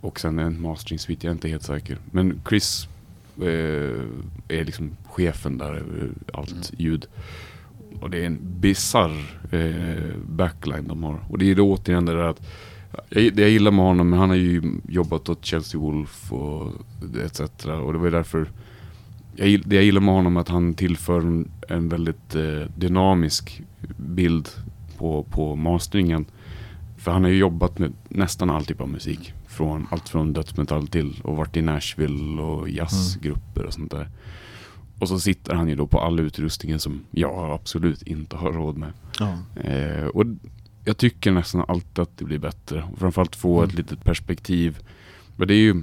Och sen en mastering suite, jag är inte helt säker. Men Chris är liksom chefen där över allt ljud. Och det är en bizarr eh, backline de har. Och det är då återigen det där att jag, det jag gillar med honom, men han har ju jobbat åt Chelsea Wolf och etc. Och det var ju därför jag, det jag gillar med honom är att han tillför en, en väldigt eh, dynamisk bild på, på masteringen. För han har ju jobbat med nästan all typ av musik. Från, allt från dödsmetall till och varit i Nashville och jazzgrupper och sånt där. Och så sitter han ju då på all utrustningen som jag absolut inte har råd med. Ja. Eh, och jag tycker nästan alltid att det blir bättre. Och framförallt få ett litet perspektiv. Men det är ju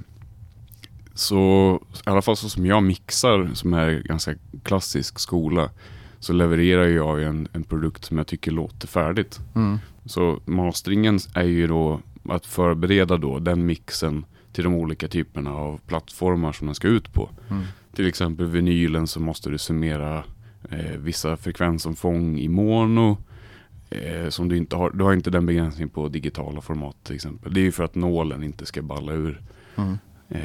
så, i alla fall så som jag mixar, som är ganska klassisk skola, så levererar jag ju en, en produkt som jag tycker låter färdigt. Mm. Så masteringen är ju då att förbereda då den mixen till de olika typerna av plattformar som den ska ut på. Mm. Till exempel vinylen så måste du summera eh, vissa frekvensomfång i mono. Eh, som du inte har, du har inte den begränsningen på digitala format till exempel. Det är ju för att nålen inte ska balla ur. Mm. Eh,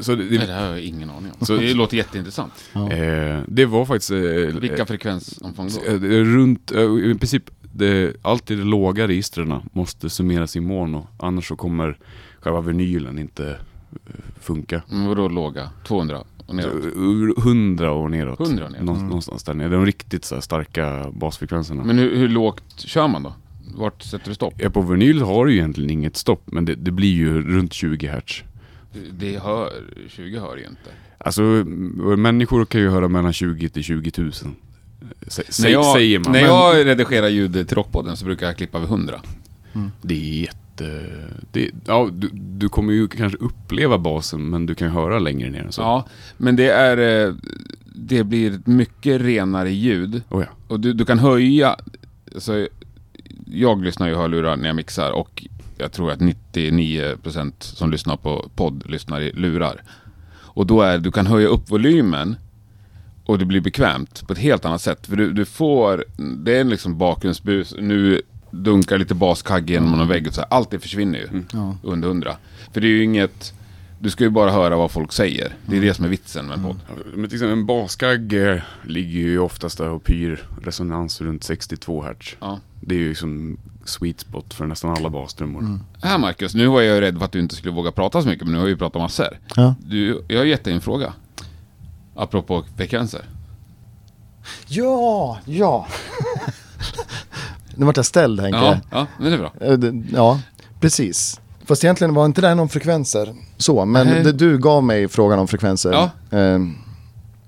så det, Nej, det, det här har jag ingen aning om. Så- det låter jätteintressant. Ja. eh, det var faktiskt... Eh, Vilka frekvensomfång då? Eh, det Runt, eh, i princip, det, alltid de låga registren måste summeras i mono. Annars så kommer själva vinylen inte eh, funka. Men vadå låga? 200 och neråt? Ur 100 och neråt. 100 och neråt. Nå- Någonstans där nere. De riktigt så här starka basfrekvenserna. Men hur, hur lågt kör man då? Vart sätter du stopp? Ja, på vinyl har du ju egentligen inget stopp, men det, det blir ju runt 20 hertz. Det- Det hör, 20 hör ju inte. Alltså, människor kan ju höra mellan 20 till 20 000. Sä, När jag, säger man. när Men jag redigerar ljud till Rockpodden så brukar jag klippa vid 100. Det är jätte... Det, ja, du, du kommer ju kanske uppleva basen, men du kan höra längre ner än så. Ja, men det är... eh, Det blir ett mycket renare ljud. Oh, ja. Och du, du kan höja... Alltså, jag lyssnar ju hörlurar när jag mixar och jag tror att 99% som lyssnar på podd lyssnar i lurar. Och då är du kan höja upp volymen Och det blir bekvämt på ett helt annat sätt. För du, du får, det är en liksom bakgrundsbus. Nu dunkar lite baskagge genom någon vägg och så här. Allt det försvinner ju Ja. under hundra. För det är ju inget, du ska ju bara höra vad folk säger. Det är det som är vitsen med en podd. Ja, Men till exempel en baskagg eh, ligger ju oftast där och pyr resonans runt 62 hertz. Ja. Det är ju liksom sweet spot för nästan alla bastrummor. Här Marcus, nu var jag rädd för att du inte skulle våga prata så mycket, men nu har vi ju pratat massor. Ja. Du, jag har gett dig en fråga. Apropå frekvenser. Ja, ja. nu vart jag ställd Henke. Ja, ja, men det är bra. Eh, Ja, precis. Fast egentligen var inte det någon frekvenser så, men Nej. det, du gav mig frågan om frekvenser. Ja. Ehm,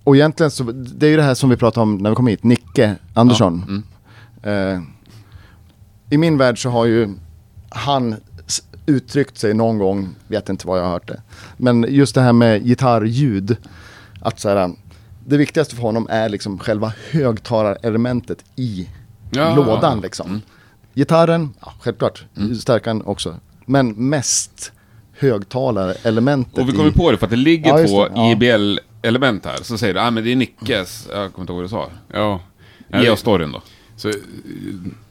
och egentligen så, det är ju det här som vi pratade om när vi kom hit, Nicke Andersson. Ja, mm. Eh, I min värld så har ju han uttryckt sig någon gång, vet inte vad jag har hört det. Men just det här med gitarrljud, att så här, det viktigaste för honom är liksom själva högtalarelementet i Ja. lådan liksom. Gitarren, ja, självklart, Mm. stärkan också. Men mest högtalarelementet Och vi kommer i... på det för att det ligger Ja, det, ja. IBL-element här. Så säger du, ah, men det är Nickes, jag kommer inte ihåg vad du sa. Ja. Ge oss storyn då. Så,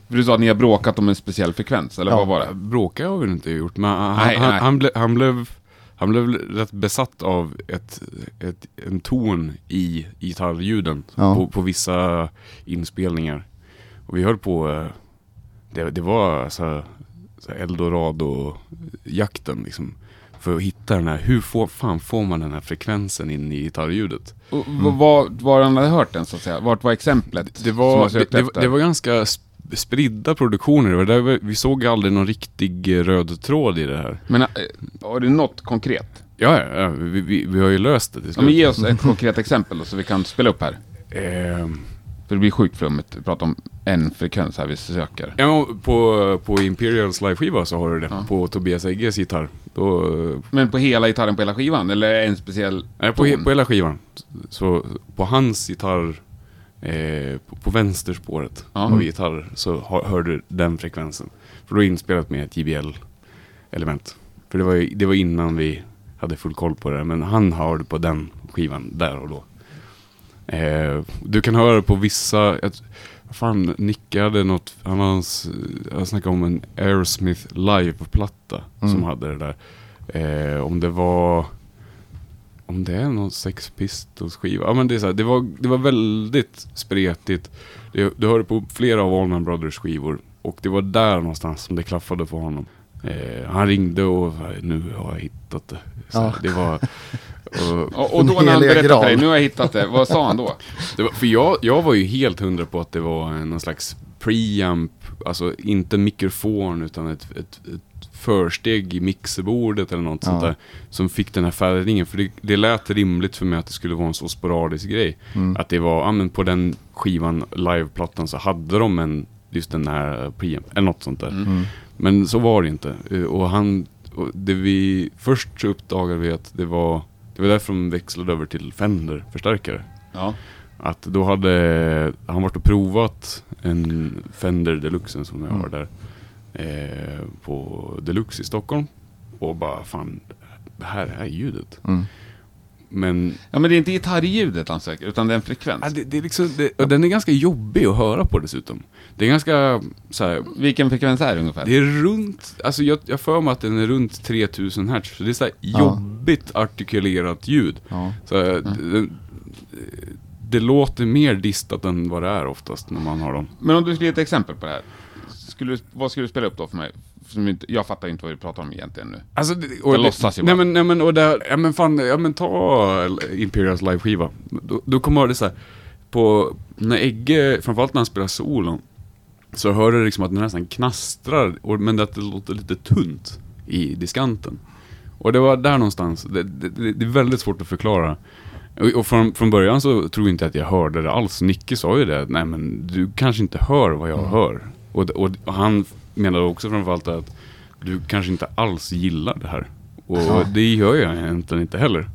du sa att ni har bråkat om en speciell frekvens, eller Ja. vad var det? bråka har vi inte gjort, men han, Nej, han, nej. han, ble, han, blev, han blev rätt besatt av ett, ett, en ton i gitarrljuden Ja. på, på vissa inspelningar. Och vi höll på, eh, det, det var så, så Eldorado-jakten liksom. För att hitta den här, hur får, fan får man den här frekvensen in i gitarrljudet? Och, v- Var, var han hade hört den så att säga? Vart var exemplet? Det var, det, det, det var ganska sp- spridda produktioner. Det var vi, vi såg aldrig någon riktig eh, röd tråd i det här. Men äh, har du något konkret? Ja, ja, ja vi, vi, vi har ju löst det till Ja, slut. men ge oss ett konkret exempel då, så vi kan spela upp här. Ehm, För det blir sjukt flummigt att prata om en frekvens här vi söker. ja, på, på Imperials live-skiva så har du det. Ja. På Tobias Egges gitarr. Då, eh, Men på hela gitarren på hela skivan? Eller en speciell nej, på, he, på hela skivan. Så på hans gitarr, eh, på, på vänsterspåret Ja. av gitarr så har, hör du den frekvensen. För då är inspelat med ett JBL-element. För det var, ju- det var innan vi hade full koll på det. Men han hörde på den skivan där och då. Eh, du kan höra på vissa, vad fan, Nicke hade något, han har, s- jag snackade om en Aerosmith live-platta som Mm. hade det där. Eh, om det var, om det är någon Sex Pistols skiva, ja men det är så här, det var, det var väldigt spretigt. Det, du hörde på flera av Allman Brothers skivor och det var där någonstans som det klaffade för honom. Eh, han ringde och nu har jag hittat det. Så Ja. Det var... Och, Och, och då när han berättade för dig, nu har jag hittat det, vad sa han då? Det var, för jag, jag var ju helt hundra på att det var någon slags preamp, alltså inte mikrofon utan ett, ett, ett försteg i mixerbordet eller något Ja. sånt där. Som fick den här färgningen, för det, det lät rimligt för mig att det skulle vara en så sporadisk grej. Mm. Att det var, ja men på den skivan, liveplattan, så hade de en, just den här preamp, eller något sånt där. Mm. Men så var det inte. Eh, Och han, och det vi, först så uppdagade vi att det var, det var därför de växlade över till Fender-förstärkare. Ja. Att då hade han varit och provat en Fender Deluxe som jag har Mm. där. Eh, på Deluxe i Stockholm. Och bara fan, det här är ljudet. Mm. Men ja, men det är inte gitarrljudet han söker, utan det är en frekvens. ja, det, det är liksom, det, och den är ganska jobbig att höra på dessutom. Det är ganska så här, Vilken frekvens är det ungefär? det är runt, alltså jag, jag för mig att den är runt 3000 hertz. Så det är så här Ja. jobbigt artikulerat ljud. Ja. Så, eh, det, det låter mer distat än vad det är oftast när man har dem. Men om du skulle ge ett exempel på det här. Skulle, vad skulle du spela upp då för mig? Jag fattar inte vad du pratar om egentligen nu. Alltså, det, Jag det, låtsas ju nej men, nej men, och där, ja men fan, ja men ta Imperials live-skiva. Då, då kommer det så här, på, när Egge, framförallt när han spelar solon, så hör du liksom att den nästan knastrar, och, men att det låter lite tunt i diskanten. Och det var där någonstans, det, det, det, det är väldigt svårt att förklara. Och, och från, från början så tror jag inte att jag hörde det alls. Nicke sa ju det, nej men du kanske inte hör vad jag hör. Och, och, och han menade också framförallt att du kanske inte alls gillar det här. Och Ja. det gör jag egentligen inte heller.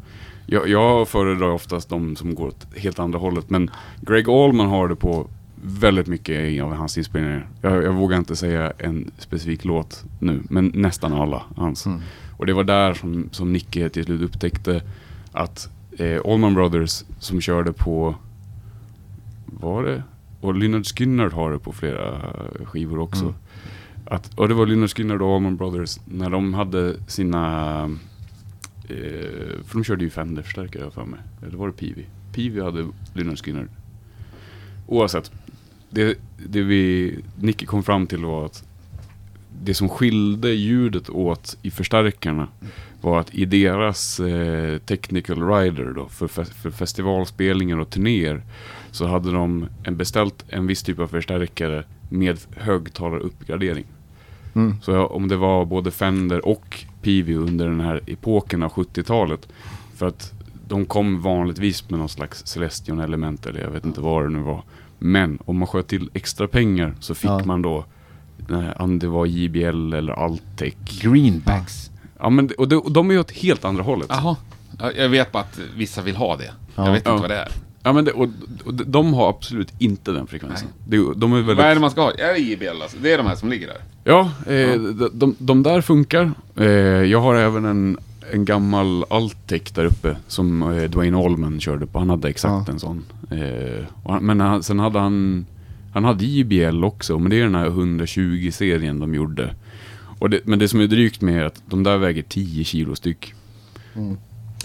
Jag, jag föredrar oftast de som går åt helt andra hållet. Men Greg Allman har det på väldigt mycket av hans inspelningar. Jag, jag vågar inte säga en specifik låt nu, men nästan alla hans. Mm. Och det var där som, som Nicke till slut upptäckte att eh, Allman Brothers som körde på var det? Och Lynyrd Skynyrd har det på flera skivor också. Mm. Att, och det var Lynyrd Skynyrd och Allman Brothers när de hade sina... Eh, för de körde ju Fender-förstärkare jag för mig. Eller var det Peavey? Peavey hade Lynyrd Skynyrd. Oavsett. Det, det vi, Nicky kom fram till var att det som skilde ljudet åt i förstärkarna var att i deras eh, technical rider då, för, fe- för festivalspelningar och turnéer så hade de en beställt en viss typ av förstärkare med högtalaruppgradering. Mm. Så om det var både Fender och Peavey under den här epoken av 70-talet. För att de kom vanligtvis med någon slags Celestion element eller jag vet inte vad det nu var. Men om man sköt till extra pengar så fick Ja. man då, om det var JBL eller Altec. Greenbacks. Ja men och, det, och de är ju åt helt andra hållet. Jaha. Ja, Jag vet bara att vissa vill ha det. Ja. Jag vet inte Ja. vad det är. Ja men det, och, och de- har absolut inte den frekvensen. Det, de är väldigt... Vad är det man ska ha? Är det JBL alltså? Det är de här som ligger där? Ja, eh, De, de, de där funkar. Eh, jag har även en, en gammal Altec där uppe som eh, Dwayne Allman körde på. Han hade exakt Ja. en sån. Eh, han, men han, sen hade han, han hade JBL också, men det är den här 120-serien de gjorde. Det, men det som är drygt med är att de där väger 10 kilo styck. Mm.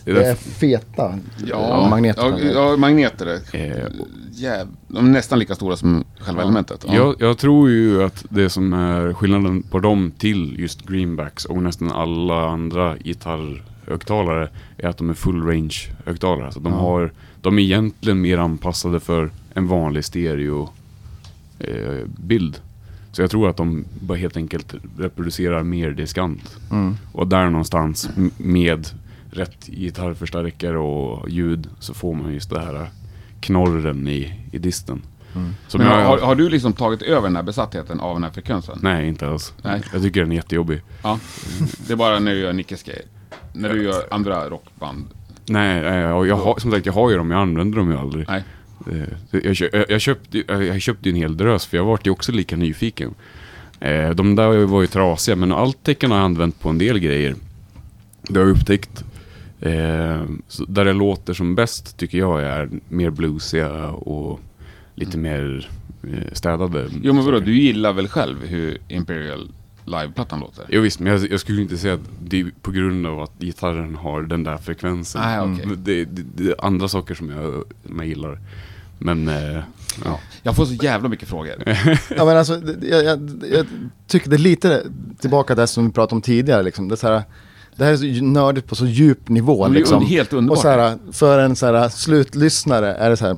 Det är feta Ja, magneter. Ja, ja magneter eh, Jäv... De är nästan lika stora som själva Ja. elementet. Ja. Jag, jag tror ju att det som är skillnaden på dem till just greenbacks och nästan alla andra gitarrhögtalare är att de är full range högtalare. Alltså de, Ja. har, de är egentligen mer anpassade för en vanlig stereo eh, bild. Så jag tror att de bara helt enkelt reproducerar mer diskant. Mm. Och där någonstans med rätt gitarrförstärkare och ljud så får man just det här knorren i, i disten. Mm. Men jag- har, har du liksom tagit över den här besattheten av den här frekvensen? Nej, inte alls. Nej. Jag tycker den är jättejobbig. Ja. Det är bara när du gör Nickes grejer. När du gör andra rockband. Nej, och jag har, som sagt, jag har ju dem, jag använder dem ju aldrig. Nej. Eh, Jag, jag, jag, köpte, jag köpte en hel drös, för jag vart ju också lika nyfiken. Eh, De där var ju trasiga, men Altecen har jag använt på en del grejer. Det har jag upptäckt. Eh, så där det låter som bäst tycker jag är mer bluesiga och lite mer eh, städade. Jo men vadå, du gillar väl själv hur Imperial liveplattan låter? Jo visst, men jag, jag skulle inte säga att det är på grund av att gitarren har den där frekvensen. Nej, okej. Mm, det, det, det är andra saker som jag, som jag gillar. Men, eh, ja. Jag får så jävla mycket frågor. Ja men alltså, det- jag, jag, jag tycker det är lite tillbaka där som vi pratade om tidigare liksom. Det, är så här, det här är så nördigt på så djup nivå liksom. helt underbart. Och så här, för en så här slutlyssnare är det så här,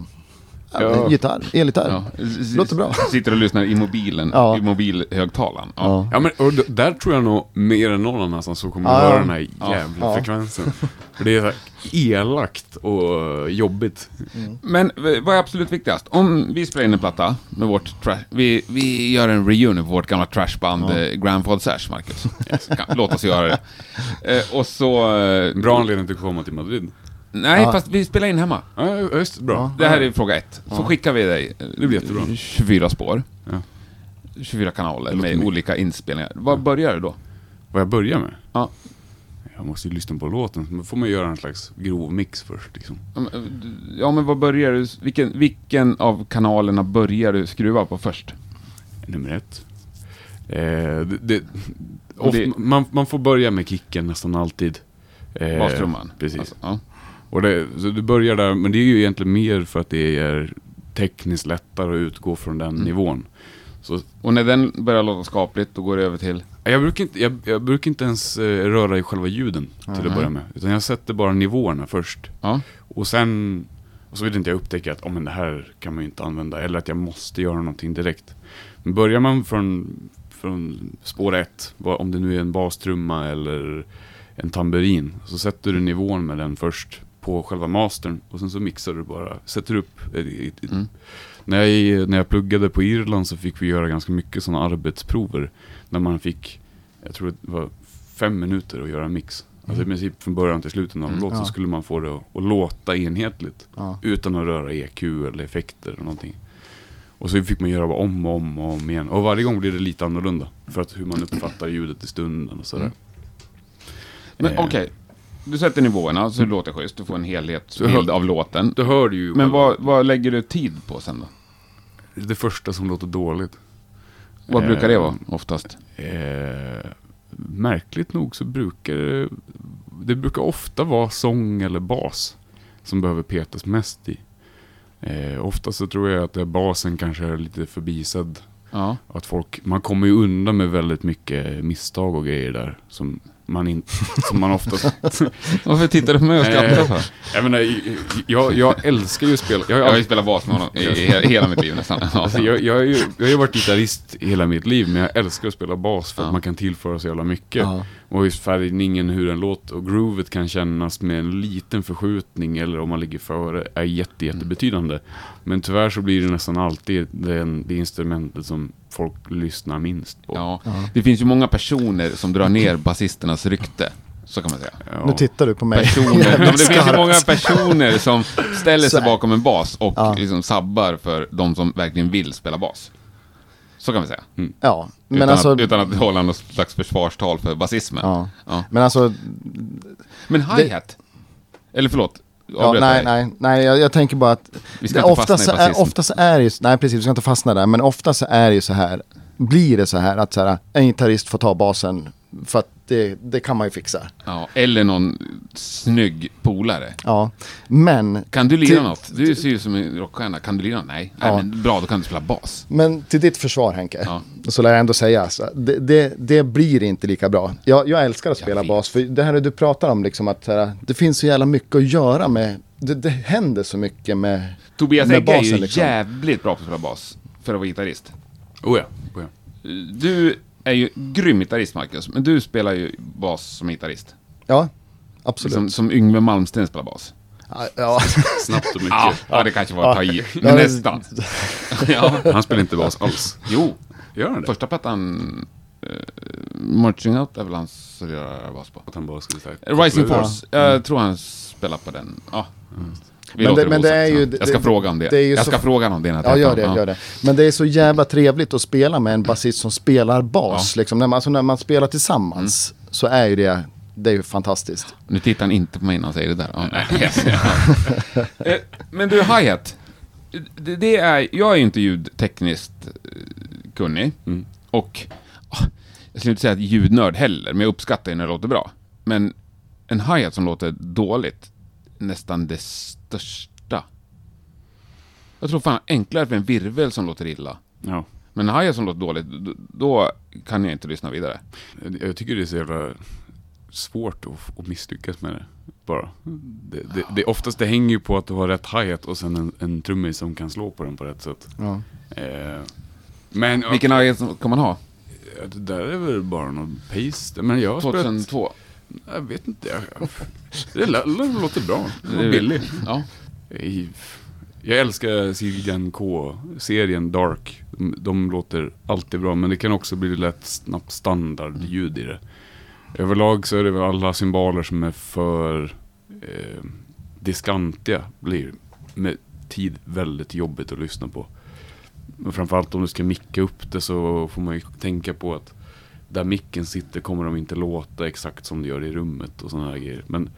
ja, gitarr, elgitarr. Ja. Låter bra. Sitter och lyssnar i mobilen, Ja. i mobilhögtalaren. Ja. Ja. ja men och där tror jag nog mer än någon annanstans så kommer Ja, att höra den här jävla Ja. frekvensen. För det är så elakt och jobbigt. Men v- vad är absolut viktigast? Om vi spelar in en platta med vårt trash... Vi, vi gör en reunion på vårt gamla trashband Ja. eh, Grandfod Sash, Marcus. Kan- Låt oss göra det. Eh, och så... Eh, Bra anledning till att komma till Madrid. Nej, Ja. fast vi spelar in hemma. Ja, just det, bra. Det här är fråga ett. Så Ja. skickar vi dig eh, Det blir jättebra. 24 spår. Ja. 24 kanaler Det låter med mycket. olika inspelningar. Vad börjar du då? Vad jag börjar med? Ja. Jag måste ju lyssna på låten, så får man göra en slags grov mix först. Liksom. Ja, men, eh, Ja, men vad börjar du... Vilken, vilken av kanalerna börjar du skruva på först? Nummer ett. Eh, det, det, Och det- man, man får börja med kicken nästan alltid. Eh, Bastrumman? Precis. Alltså, ja. Och det, så du börjar där, men det är ju egentligen mer för att det är tekniskt lättare att utgå från den Mm. nivån. Så, Och när den börjar låta skapligt, då går det över till... jag, brukar inte, jag, jag brukar inte ens eh, röra i själva ljuden till Mhm. att börja med. Utan jag sätter bara nivåerna först. Ja. Och sen, och så vill inte jag upptäcka att oh, men det här kan man ju inte använda. Eller att jag måste göra någonting direkt. Men börjar man från, från spår ett, om det nu är en bastrumma eller en tamburin. Så sätter du nivån med den först på själva mastern. Och sen så mixar du bara, sätter upp. ett- Mm. När, jag, när jag pluggade på Irland så fick vi göra ganska mycket sådana arbetsprover. När man fick, jag tror det var fem minuter att göra en mix. Alltså i princip från början till slutet av en Mm. låt så skulle man få det att, att låta enhetligt. Ja. Utan att röra EQ eller effekter eller någonting. Och så fick man göra om och om och om igen. Och varje gång blir det lite annorlunda. För att hur man uppfattar ljudet i stunden och sådär. Mm. Men Eh. okej, du sätter nivåerna så det låter schysst. Du får en helhetsbild av låten. Du hör ju Men vad, vad lägger du tid på sen då? det första som låter dåligt. Vad brukar det Eh, vara oftast? Eh, märkligt nog så brukar det, det brukar ofta vara sång eller bas som behöver petas mest i. Eh, ofta så tror jag att basen kanske är lite förbisedd. Ja. Att folk, man kommer ju undan med väldigt mycket misstag och grejer där. Som man, inte, som man oftast... Varför tittar du på mig och skrattar Eh, för? jag, menar, jag, jag älskar ju att spela. Jag har Jag har ju spelat bas med honom i, i he- hela mitt liv nästan. Alltså, jag, jag, har ju, jag har ju varit gitarrist hela mitt liv, men jag älskar att spela bas för Ja. att man kan tillföra så jävla mycket. Ja. Och just färgningen, hur den låter och groovet kan kännas med en liten förskjutning eller om man ligger före är jätte, jättebetydande. Men tyvärr så blir det nästan alltid den, det instrumentet som folk lyssnar minst på. Ja. Det finns ju många personer som drar ner basisternas rykte. Så kan man säga. Ja. Nu tittar du på mig. Personer, det finns ju många personer som ställer sig bakom en bas och Ja. liksom sabbar för de som verkligen vill spela bas. Så kan vi säga. Ja, men utan, alltså... att, utan att hålla något slags försvarstal för basismen. Ja. Ja. Men alltså, Men hi-hat? Eller förlåt, ja, nej, nej, nej, jag, jag tänker bara att Vi ska det, inte fastna i är, oftast är det ju, nej precis, vi ska inte fastna där, men oftast är det ju så här, blir det så här att så här, en gitarrist får ta basen för att det, det kan man ju fixa. Ja, eller någon snygg polare. Ja, men, Kan du lira Till- något? Du ser ju som en rockstjärna. Kan du lira något? Nej. Ja. Nej men bra, då kan du spela bas. men till ditt försvar Henke, Ja. så lär jag ändå säga, alltså, det, det, det blir inte lika bra. Jag, jag älskar att spela bas, för det här du pratar om, liksom att här, det finns så jävla mycket att göra med, det, det händer så mycket med Tobias med Egge är ju liksom. jävligt bra på att spela bas. För att vara gitarrist. Oh ja, oh ja. Du är ju grym gitarrist, Marcus. Men du spelar ju bas som gitarrist. Ja, absolut. Som, som Yngve Malmsten spelar bas. Ja. Snabbt och mycket. Ja, ja det kanske var att ta i. Ja, Men nästan. ja. Han spelar inte bas alls. Jo, Gör han det? första plattan... Uh, Marching Out är väl hans bas på. Att han bara skulle säga... Rising Force, jag tror han spelar på den. Ja. Vi Men det- men det är ju- Jag ska det- fråga om det. det är ju jag så- ska fråga om det när Ja, gör det, gör det. Men det är så jävla trevligt att spela med en basist som spelar bas. Liksom. När, man, alltså när man spelar tillsammans Mm. så är ju det, det är ju fantastiskt. Nu tittar han inte på mig när han säger det där. Ja. Eh, Men du, hi-hat. Det, det är, jag är ju inte ljudtekniskt eh, kunnig. Mm. Och ah, jag skulle inte säga att ljudnörd heller, men jag uppskattar ju när det låter bra. Men en hi-hat som låter dåligt, nästan det största. Jag tror fan enklare för en virvel som låter illa. Ja. Men en hi-hat som låter dåligt, då, kan jag inte lyssna vidare. Jag- tycker det är så jävla svårt att, att misslyckas med det. Bara. Det, det, det, oftast det hänger ju på att du har rätt hi-hat och sen en, en trummis som kan slå på den på rätt sätt. Ja. Eh, men Vilken hi-hat kan man ha? det där är väl bara någon paste. Men jag har spelat, 2002? jag vet inte. Jag, det lå- låter bra. Det var Det- billig. Ja. Jag älskar Siljan K-serien Dark. De, de låter alltid bra, men det kan också bli lätt snabbt standardljud i det. Överlag så är det väl alla symboler som är för eh, diskantiga blir med tid väldigt jobbigt att lyssna på. Men framförallt om du ska micka upp det så får man ju tänka på att där micken sitter kommer de inte låta exakt som det gör i rummet och sådana här grejer. Men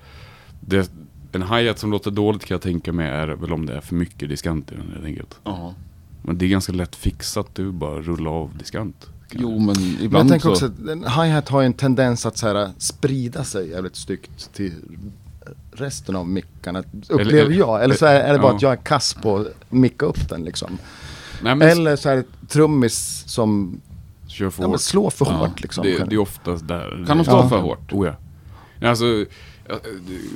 det, en hi-hat som låter dåligt kan jag tänka mig är väl om det är för mycket diskant i den helt enkelt. Ja. Men det är ganska lätt fixat, du bara rulla av diskant. Jo, men Men ibland jag tänker så... också att en hi-hat har ju en tendens att så här, sprida sig jävligt styggt till resten av mickarna. Upplever eller- jag. Eller så är, är det bara ja. att jag är kass på att micka upp den liksom. Nej, men Eller så är det trummis som kör för ja, men hårt. slår för Ja, hårt liksom. Det, det är oftast där. Kan de slå Ja. för hårt? Oh ja. Alltså,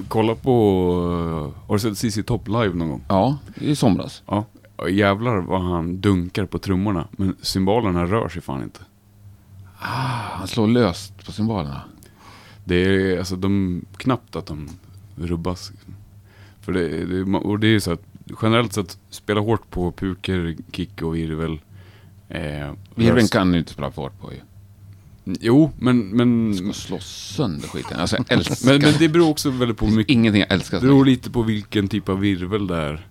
kolla på... Har du sett CC Top live någon gång? Ja, i somras. Ja. Jävlar vad han dunkar på trummorna. Men symbolerna rör sig fan inte. Han slår löst på cymbalerna. Det är alltså de, knappt att de rubbas. För det, det, och det är så att generellt sett spela hårt på puker, kick och virvel. Eh, Virveln kan du inte spela hårt på ju. Jo, men, men, Ska slå sönder skiten. Alltså jag älskar... men, men det beror också väldigt på mycket. ingenting jag älskar Det beror lite på vilken typ av virvel det är.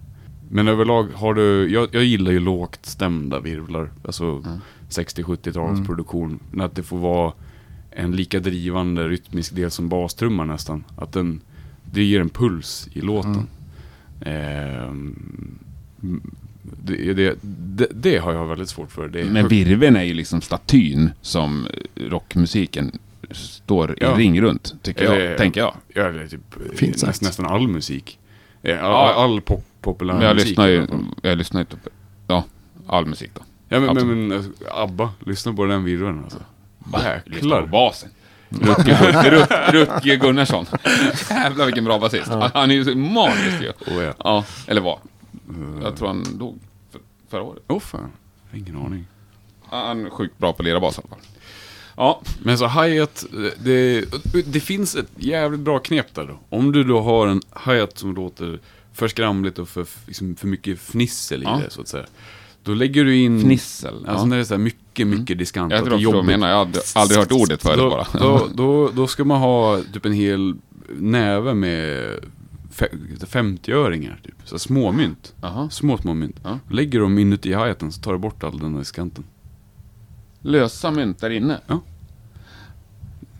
Men överlag har du, jag, jag gillar ju lågt stämda virvlar. Alltså Mm. 60-70-talsproduktion. Men Att det får vara en lika drivande rytmisk del som bastrumman nästan. Att den, det ger en puls i låten. Ehm, det, det, det, det har jag väldigt svårt för. Det Men virveln är ju liksom statyn som rockmusiken står i Ja. ring runt, tycker jag. Eller- tänker jag. Ja, det är typ eh, Fint nästan, sagt. nästan all musik. Eh, All, Ja. all pop, populär Men jag musik. lyssnar i ju, jag lyssnar ju inte på, ja, all musik då. Ja men, men, men alltså, ABBA, lyssna på den virveln alltså. Lyssna på Jäklar. basen. Rutger, Rut, Rutger Gunnarsson. Jävlar vilken bra basist. Han är ju så magisk ju. Oh, ja. Ja, eller var. Jag tror han dog förra året. Åh fan, jag har ingen aning. Han är sjukt bra på att lira bas i alla fall. Ja, Men så hi-hat, det, det finns ett jävligt bra knep där då. Om du då har en hi-hat som låter för skramligt och för, liksom, för mycket fnissel i Ja. det så att säga. Då lägger du in... fnissel. Alltså Ja. Mm. när det är så här mycket, mycket diskant. Jag att tror är jag menar. Jag har aldrig, hört ordet förut då, bara. Då, då, då ska man ha typ en hel näve med 50-öringar. Typ. Så småmynt. Jaha. Små, små mynt. Ja. Lägger dem inuti hi-haten så tar du bort all den där diskanten. Lösa mynt där inne. Ja.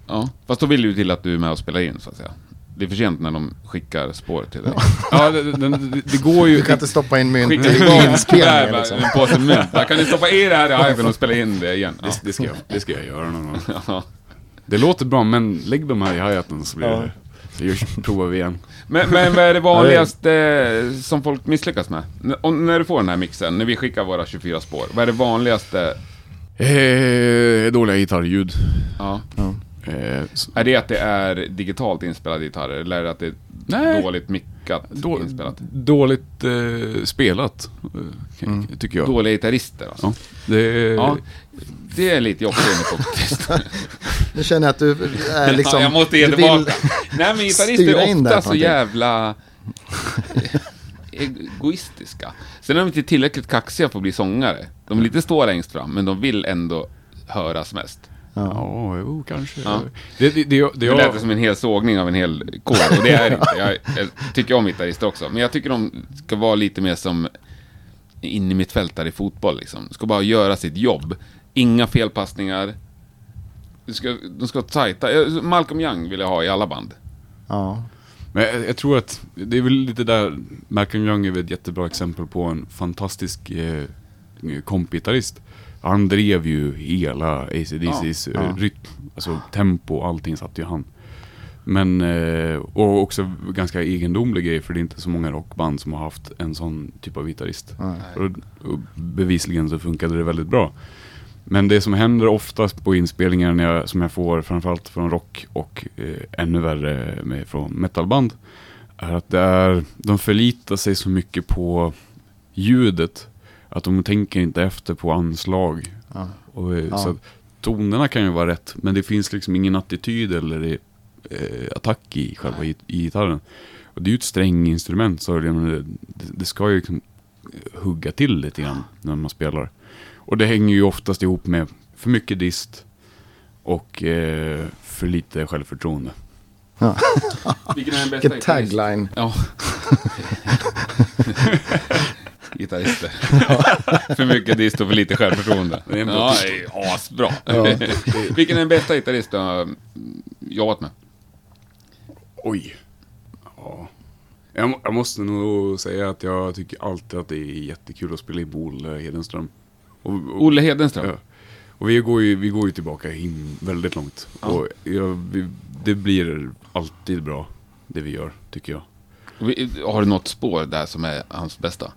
Ja, fast då vill det ju till att du är med och spelar in så att säga. Det är för sent när de skickar spår till dig. Ja, det, det, det, det går ju... Du kan inte stoppa in mynt Skicka inspelningen liksom. en påse mynt. Där kan ni stoppa i det här i iPhone och spela in det igen. Ja. Det, ska jag, det ska jag göra någon gång. Ja. Det låter bra, men lägg dem här i hi-haten så blir Ja. det... Gör, provar vi igen. Men, men vad är det vanligaste som folk misslyckas med? Om, när du får den här mixen, när vi skickar våra 24 spår, vad är det vanligaste? Eh, dåliga gitarrljud. Ja. Eh, så, Är det att det är digitalt inspelade gitarrer, eller är det att det är Nej. dåligt mickat då, inspelat? dåligt eh, spelat, eh, kan- tycker jag. Dåliga gitarrister alltså? Ja, det. Ja, det är lite jobbigt faktiskt. Nu känner jag att du är liksom... ja, jag måste ge du tillbaka. vill- Nej men gitarrister är ofta på så jävla egoistiska. Sen är de inte tillräckligt kaxiga för att bli sångare. De vill inte stå längst fram, men de vill ändå höras mest. Ja, jo, kanske. Ja. Det, det, det, det, Det jag, lät som en hel sågning av en hel kår, och det är inte. Jag, jag tycker om gitarrister också, men jag tycker de ska vara lite mer som in i mitt fält där i fotboll liksom. Ska bara göra sitt jobb. Inga felpassningar. De ska, de ska vara tajta. Eh, Malcolm Young vill jag ha i alla band. Ja. Men jag, jag tror att det är väl lite där, Malcolm Young är väl ett jättebra exempel på en fantastisk eh, kompgitarrist. Han drev ju hela ACDC's Ja, ja. rytm, alltså tempo, allting satt ju han. Men, eh, och också ganska egendomlig grej för det är inte så många rockband som har haft en sån typ av gitarrist. Och, och bevisligen så funkade det väldigt bra. Men det som händer oftast på inspelningar när jag, som jag får framförallt från rock och eh, ännu värre med, från metalband är att det är, de förlitar sig så mycket på ljudet att de tänker inte efter på anslag. Ja. Och, eh, Ja. Så tonerna kan ju vara rätt men det finns liksom ingen attityd eller eh, attack i själva i, i gitarren. Och det är ju ett stränginstrument så det, det, det ska ju liksom hugga till lite grann när man spelar. Och det hänger ju oftast ihop med för mycket dist och eh, för lite självförtroende. Vilken är den bästa Vilken tagline. Ja. Gitarrister. för mycket dist och för lite självförtroende. Det är Ja, det är asbra. Vilken är den bästa gitarrist du har jobbat med? Oj. Ja. Jag, må- jag måste nog säga att jag tycker alltid att det är jättekul att spela på Olle Hedenström. Och, och, Olle Hedenström? Ja. Och vi går ju, vi går ju tillbaka in väldigt långt. Ja. Och jag, vi, det blir alltid bra, det vi gör, tycker jag. Har du något spår där som är hans bästa?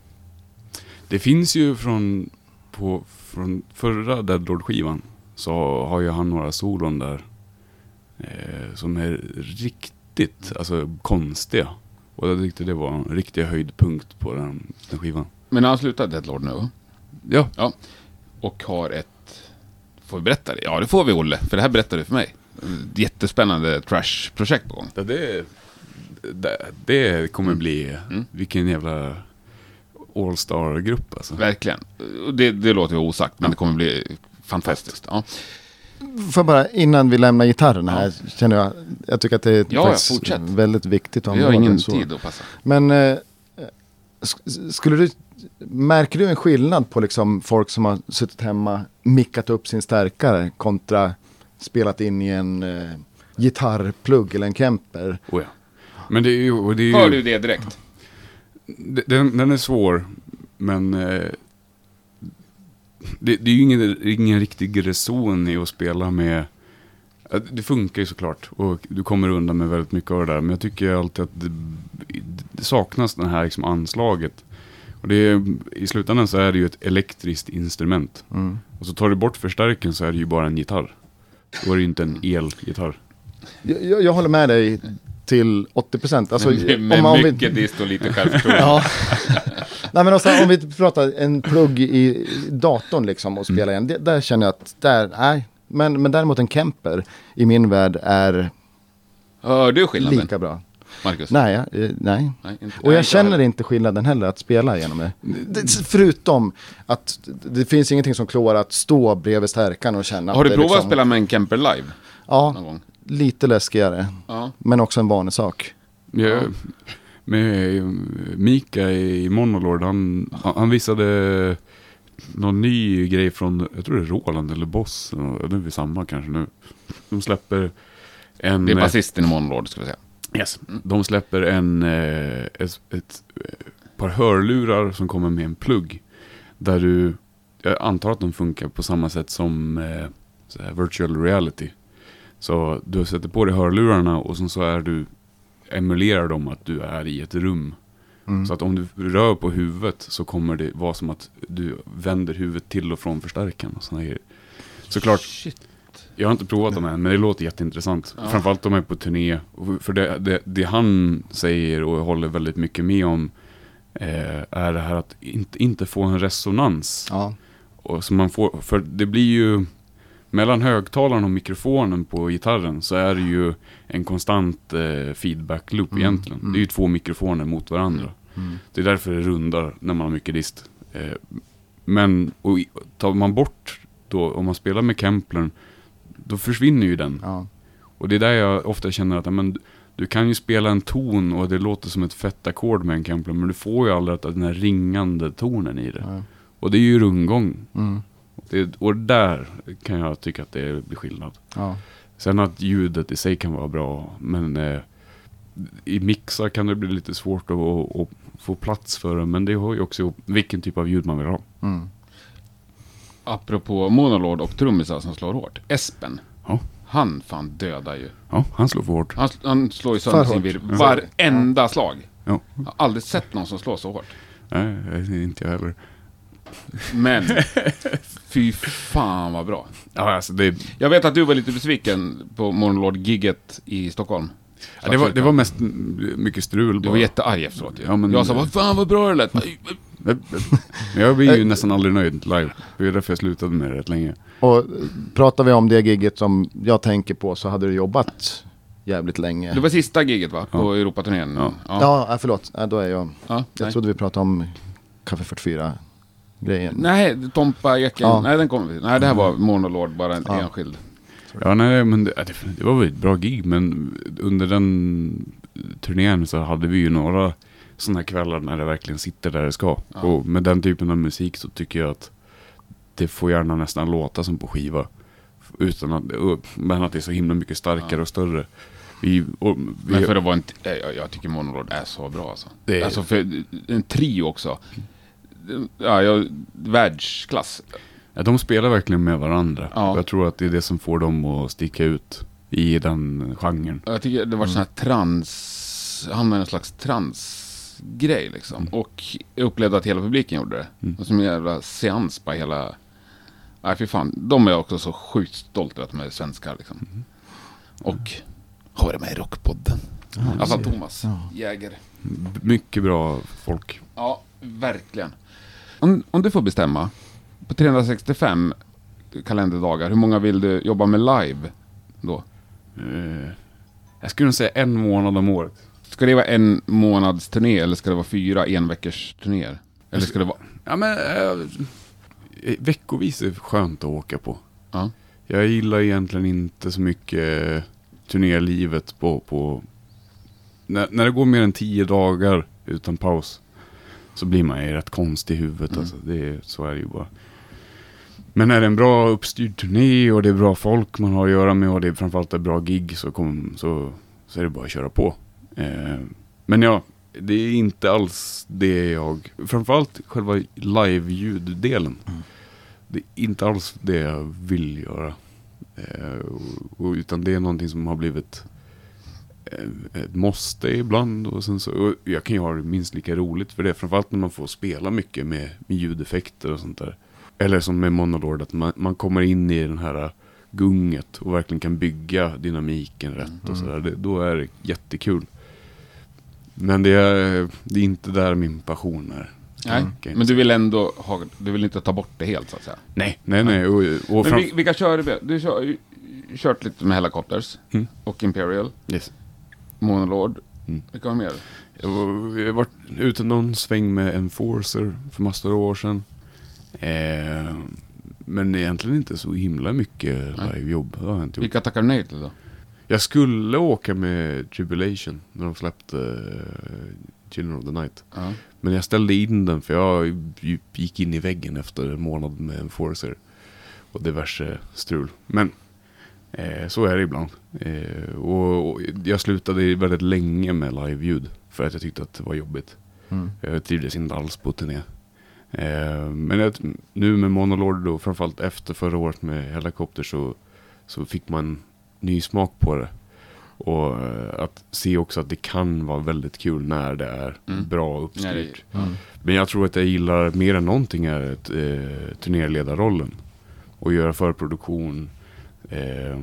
Det finns ju från, på, från förra Deadlord-skivan så har ju han några solon där eh, som är riktigt alltså, konstiga. Och jag tyckte det var en riktig höjdpunkt på den, den skivan. Men han slutat Deadlord nu? Ja, Ja. Och har ett... Får vi berätta det? Ja, det får vi Olle, för det här berättade du för mig. Jättespännande trash-projekt på gång. det, det, det, det kommer bli, Mm. vilken jävla All-star-grupp alltså. Verkligen. Och Det, det låter ju osagt, men det kommer bli fantastiskt. Ja. Får jag bara, innan vi lämnar gitarren här, känner jag, jag tycker att det är Ja, ja, väldigt viktigt Vi har område, ingen så. tid att passa. Men eh, sk- skulle du, märker du en skillnad på liksom folk som har suttit hemma, mickat upp sin stärkare kontra spelat in i en eh, gitarrplugg eller en Kemper? Oh, ja. Men det är ju... Det är ju Hör du det direkt? Den, den är svår, men eh, det, det är ju ingen, ingen riktig reson i att spela med... Det funkar ju såklart och du kommer undan med väldigt mycket av det där. Men jag tycker alltid att det, det saknas det här liksom anslaget. Och det är, I slutändan så är det ju ett elektriskt instrument. Mm. Och så tar du bort förstärken så är det ju bara en gitarr. Då är det ju inte en elgitarr. Jag, jag, jag håller med dig till 80%. Alltså, med med om, om vi- mycket dist och lite självförtroende. Ja. Nej men också, om vi pratar en plugg i datorn liksom och spela igen. Det, där känner jag att, där, nej. Men, men däremot en Kemper i min värld är Hör du skillnaden, lika bra. Marcus? Nej, jag- eh, nej. Nej, inte- Och nej, jag känner heller. inte skillnaden heller att spela genom det. det. Förutom att det finns ingenting som klår att stå bredvid stärkan och känna Har du provat liksom, att spela med en Kemper live? Ja, Någon gång? lite läskigare. Ja. Men också en vanlig sak. Jag, med eh, Mika i Monolord, han, han visade någon ny grej från, jag tror det är Roland eller Boss, Ja, det är väl samma kanske nu. De släpper en... Det är eh, basisten i Monlord, ska vi säga. Yes. De släpper en, eh, ett, ett eh, par hörlurar som kommer med en plugg. Där du, jag antar att de funkar på samma sätt som eh, så här virtual reality. Så du sätter på dig hörlurarna och sen så är du, emulerar de att du är i ett rum. Mm. Så att om du rör på huvudet så kommer det vara som att du vänder huvudet till och från förstärkaren och såna grejer. Såklart, Shit. Jag har inte provat dem än, men det låter jätteintressant. Ja. Framförallt de är på turné. För det, det, det han säger och håller väldigt mycket med om eh, är det här att inte, inte få en resonans. Ja. Och så man får, för det blir ju, mellan högtalaren och mikrofonen på gitarren så är det ju en konstant eh, feedback loop Mm, egentligen. mm. Det är ju två mikrofoner mot varandra. Mm. Det är därför det rundar när man har mycket dist. Eh, men och tar man bort då, om man spelar med Kemplern, då försvinner ju den. Ja. Och det är där jag ofta känner att men, du kan ju spela en ton och det låter som ett fett ackord med en Kempler, men du får ju aldrig att den här ringande tonen i det. Ja. Och det är ju rundgång. Mm. Det, och där kan jag tycka att det blir skillnad. Ja. Sen att ljudet i sig kan vara bra, men eh, i mixar kan det bli lite svårt att, att, att få plats för det. Men det har ju också vilken typ av ljud man vill ha. Mm. Apropå Monolord och trummisar som slår hårt. Espen. Ja. Han fan dödar ju. Ja, han slår för hårt. Han, han slår ju sönder För sin hårt. virr Ja. varenda slag. Ja. Jag har aldrig sett någon som slår så hårt. Nej, nej, inte jag heller. Men, fy fan vad bra. Ja, alltså det, Jag vet att du var lite besviken på Monolord-gigget i Stockholm. Ja, det, var, det var mest mm, mycket strul Du bara. var jättearg efteråt ju. Ja, men- Jag sa, vad fan vad bra det lät. Men jag blir ju nästan aldrig nöjd live. Det är därför jag slutade med det rätt länge. Och eh, pratar vi om det gigget som jag tänker på så hade du jobbat jävligt länge. Det var sista gigget va? På Ja. Europaturnén? Ja. ja. Ja, ja förlåt. Ja, då är jag... ja. Jag trodde vi pratade om Café 44-grejen. Nej, Tompa Eken. Ja. Nej, den kommer vi. Nej, det här var Monolord, bara en Ja. enskild. Ja, nej, men det, det, var väl ett bra gig, men under den turnén så hade vi ju några sådana här kvällar när det verkligen sitter där det ska. Ja. Och med den typen av musik så tycker jag att det får gärna nästan låta som på skiva. Utan att, men att det är så himla mycket starkare Ja. och större. Vi, och, vi, Men för att vara en... eh, Jag, jag tycker Monolord är så bra alltså. Det är- Alltså för en trio också. Ja, jag, världsklass. Ja, de spelar verkligen med varandra. Ja. Jag tror att det är det som får dem att sticka ut i den genren. Jag tycker det var sån här trans... Han var en slags transgrej liksom. Och jag upplevde att hela publiken gjorde det. Mm. Och som en jävla seans på hela... Nej fy fan, de är jag också så sjukt stolt över att de är svenskar liksom. Och har varit med i Rockpodden. alltså Thomas Ja. Jäger. Mycket bra folk. Ja, verkligen. Om, om du får bestämma, på 365 kalenderdagar, hur många vill du jobba med live då? Eh, jag skulle nog säga en månad om året. Ska det vara en månads turné eller ska det vara fyra enveckors turnéer? Eller ska det vara... Ja men eh, veckovis är skönt att åka på. Ja. Jag gillar egentligen inte så mycket eh, turnélivet på, på när, när det går mer än tio dagar utan paus så blir man ju rätt konstig i huvudet. Mm. Alltså. Det är, så är det ju bara. Men är det en bra uppstyrd turné och det är bra folk man har att göra med och det är framförallt ett bra gig så, kom, så, så är det bara att köra på. Eh, men ja, det är inte alls det jag... Framförallt själva live-ljuddelen. Mm. det är inte alls det jag vill göra. Eh, och, och, utan det är någonting som har blivit eh, ett måste ibland. Och sen så, och jag kan ju ha det minst lika roligt för det. Framförallt när man får spela mycket med, med ljudeffekter och sånt där. Eller som med Monolord, att man, man kommer in i den här gunget och verkligen kan bygga dynamiken rätt och sådär. Då är det jättekul. Men det är, det är inte där min passion är. Nej, Okej. men du vill ändå ha, du vill inte ta bort det helt så att säga. Nej, nej, nej. Och, och Men vi, vilka kör du? Du ju kört lite med Helicopters Mm. och Imperial, yes. Monolord. Mm. Vilka har mer? Jag har varit ute någon sväng med Enforcer för massor av år sedan. Eh, men egentligen inte så himla mycket livejobb. Det har jag inte gjort. Vilka tackar du nej till då? Jag skulle åka med Tribulation när de släppte uh, Children of the Night. Ja. Men jag ställde in den för jag gick in i väggen efter en månad med Enforcer. Och diverse strul. Men eh, så är det ibland. Eh, och, och jag slutade väldigt länge med live-ljud. För att jag tyckte att det var jobbigt. Mm. Jag trivdes inte alls på turné. Eh, men jag, nu med Monolord och framförallt efter förra året med Helicopter så, så fick man ny smak på det. Och eh, att se också att det kan vara väldigt kul när det är Mm. bra Nej, uppstyrt. det- Mm. Men jag tror att jag gillar mer än någonting är ett, eh, turnéledarrollen. Och göra förproduktion. Eh,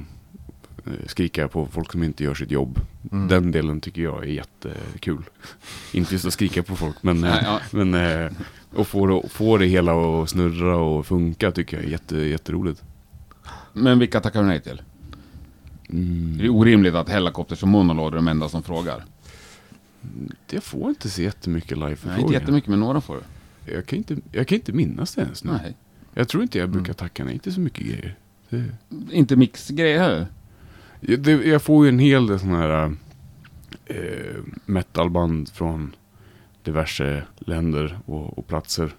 skrika på folk som inte gör sitt jobb. Mm. Den delen tycker jag är jättekul. inte just att skrika på folk men, Nej, ja. men eh, och få det, få det hela att snurra och funka tycker jag är jätte, jätteroligt. Men vilka tackar du nej till? Mm. Det är orimligt att Helicopters och Monolord är de enda som frågar. Jag får inte se jättemycket Nej, live-förfrågningar. inte jättemycket, men några får du. Jag kan, inte, jag kan inte minnas det ens nu. Nej. Jag tror inte jag brukar Mm. tacka nej till så mycket grejer. Det, Inte mixgrejer heller. jag, det, jag får ju en hel del sådana här eh, metalband från diverse länder och, och platser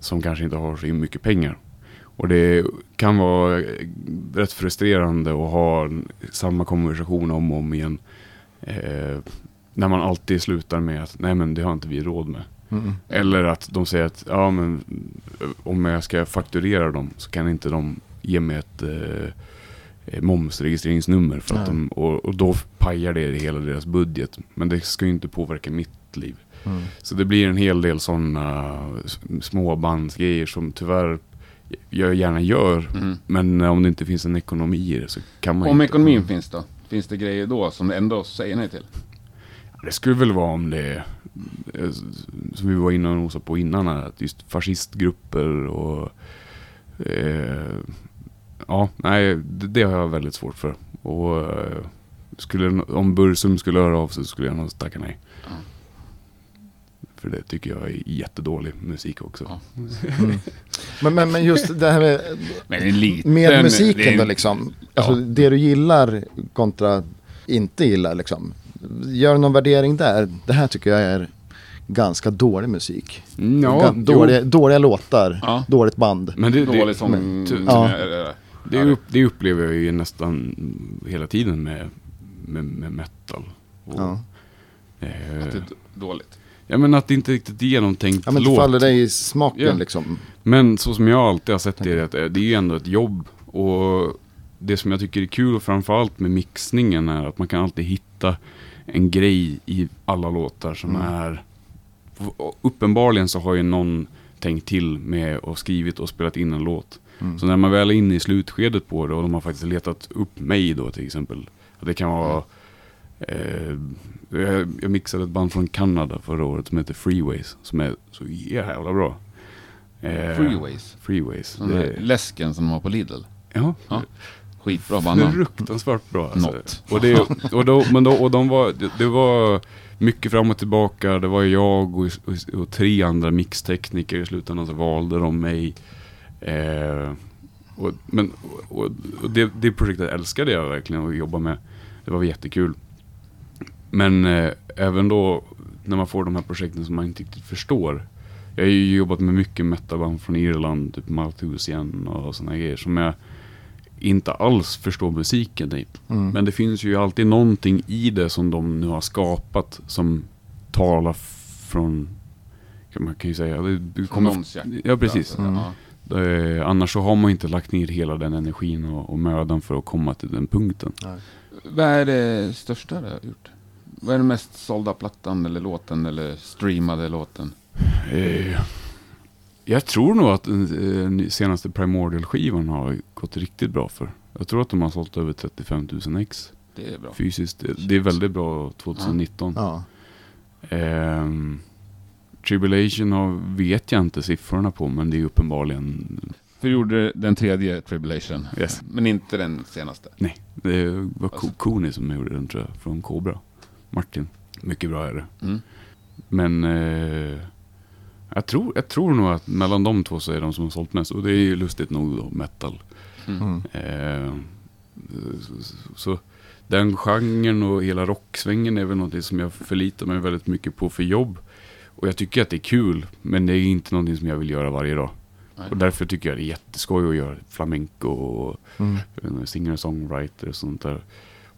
som kanske inte har så mycket pengar. Och det kan vara eh, rätt frustrerande att ha samma konversation om och om igen. Eh, när man alltid slutar med att nej men det har inte vi råd med. Mm. Eller att de säger att ja, men, om jag ska fakturera dem så kan inte de ge mig ett eh, eh, momsregistreringsnummer. För att de, och, och då pajar det hela deras budget. Men det ska ju inte påverka mitt liv. Mm. Så det blir en hel del sådana småbandsgrejer som tyvärr jag gärna gör. Mm. Men om det inte finns en ekonomi i det så kan man Om inte. ekonomin finns då? Finns det grejer då som du ändå säger nej till? Det skulle väl vara om det, eh, som vi var inne och nosade på innan här, att just fascistgrupper och... Eh, ja, nej, det, det har jag väldigt svårt för. Och eh, skulle, om Bursum skulle höra av sig så skulle jag nog tacka nej. Ja. För det tycker jag är jättedålig musik också. Ja. Mm. Men, men, men just det här med, Men en liten... med musiken det är- då liksom. Alltså det du gillar kontra inte gillar liksom. Gör någon värdering där. Det här tycker jag är ganska dålig musik. Ja, Ga- dåliga, dåliga låtar, Ja. dåligt band. Men det, Dålig det, som... men, ty- Ja. det, upp, det upplever jag ju nästan hela tiden med, med, med metal. Och, Ja. eh, Att det är dåligt. Ja men att det inte riktigt är genomtänkt Ja men det låt. faller dig i smaken Ja. liksom. Men så som jag alltid har sett det, är att eh, det är ju ändå ett jobb. Och det som jag tycker är kul och framförallt med mixningen är att man kan alltid hitta en grej i alla låtar som Mm. är... och Uppenbarligen så har ju någon tänkt till med och skrivit och spelat in en låt. Mm. Så när man väl är inne i slutskedet på det och de har faktiskt letat upp mig då till exempel. Att det kan vara... Eh, jag, jag mixade ett band från Kanada förra året som heter Freeways. Som är så jävla bra. Eh, Freeways. Freeways. Den där läsken som de har på Lidl. ja, Ja. Skitbra bandnamn. fruktansvärt bra. Alltså. Något. Och, det, och, då, men då, och de var, det, det var mycket fram och tillbaka. Det var jag och, och, och tre andra mixtekniker. I slutändan så valde de mig. Eh, och, men, och, och det, det projektet älskade jag verkligen att jobba med. Det var jättekul. Men eh, även då när man får de här projekten som man inte riktigt förstår. Jag har ju jobbat med mycket metaband från Irland, typ Malthusian och sådana grejer som jag inte alls förstår musiken i. Mm. Men det finns ju alltid någonting i det som de nu har skapat som talar från, kan man kan ju säga, det, det kommer, ja precis. Mm. Det, annars så har man inte lagt ner hela den energin och, och mödan för att komma till den punkten. Vad är det största du har gjort? Vad är den mest sålda plattan eller låten eller streamade låten? Eh, jag tror nog att den eh, senaste Primordial-skivan har gått riktigt bra för. Jag tror att de har sålt över 35 000 ex Det är bra. fysiskt. Det, det är väldigt bra 2019. Ja. Ehm, Tribulation har, vet jag inte siffrorna på, men det är uppenbarligen... För du gjorde den tredje Tribulation. Yes. Men inte den senaste. Nej, det var Alltså- Koni som gjorde den tror jag, från Cobra. Martin. Mycket bra är det. Mm. Men eh, jag, tror, jag tror nog att mellan de två så är de som har sålt mest. Och det är ju lustigt nog då, metal. Mm. Eh, så, så den genren och hela rocksvängen är väl något som jag förlitar mig väldigt mycket på för jobb. Och jag tycker att det är kul, men det är inte någonting som jag vill göra varje dag. Nej. Och därför tycker jag det är jätteskoj att göra flamenco och Mm. singer-songwriter och sånt där.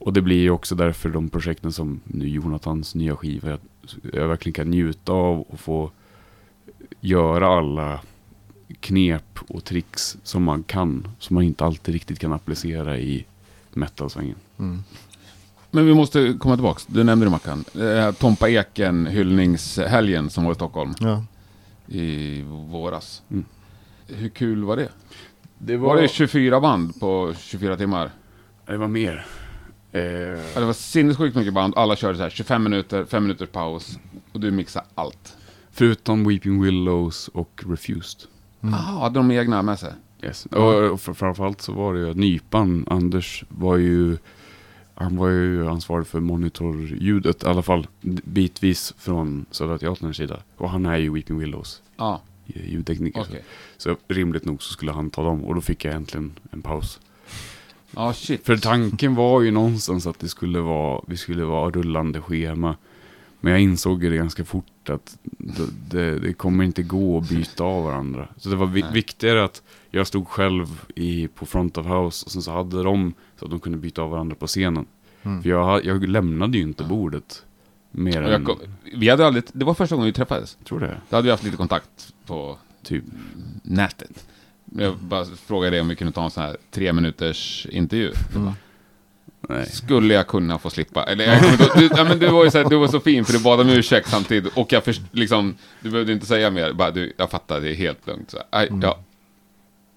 Och det blir ju också därför de projekten som nu Jonathans nya skiva, jag, verkligen kan njuta av och få göra alla knep och tricks som man kan, som man inte alltid riktigt kan applicera i metalsvängen. Mm. Men vi måste komma tillbaka. Du nämnde det Mackan. Eh, Tompa Eken hyllningshelgen som var i Stockholm Ja. i våras. Mm. Hur kul var det? Det Var det 24 band på 24 timmar? det var mer. Eh, Ja, det var sinnessjukt mycket band. Alla körde så här 25 minuter, 5 minuters paus. Och du mixade allt. förutom Weeping Willows och Refused. Mm. Ah, hade de egna med sig? Yes. Och, och fr- framförallt så var det ju Nypan, Anders, var ju han var ju ansvarig för monitorljudet, i alla fall bitvis från Södra Teaterns sida. Och han är ju Weeping Willows Ja, eh, ljudtekniker. okej. Så rimligt nog så skulle han ta dem och då fick jag äntligen en paus. Ja, shit. För tanken var ju någonstans att det skulle vara, vi skulle vara rullande schema. Men jag insåg ju det ganska fort att det, det, kommer inte gå att byta av varandra. Så det var vi, Nej. viktigare att jag stod själv i, på front of house och sen så hade de så att de kunde byta av varandra på scenen. Mm. För jag, jag lämnade ju inte bordet mer än, kom, vi hade aldrig, det var första gången vi träffades. tror det, Då hade vi haft lite kontakt på typ. nätet. Jag bara frågade dig om vi kunde ta en sån här tre minuters intervju. Mm. Nej. Skulle jag kunna få slippa? Eller, jag du, ja, men du, var ju så här, du var så fin för du bad om ursäkt samtidigt. Och jag först, liksom, du behövde inte säga mer. Bara, du, jag fattar, det är helt lugnt. Så, aj, Jag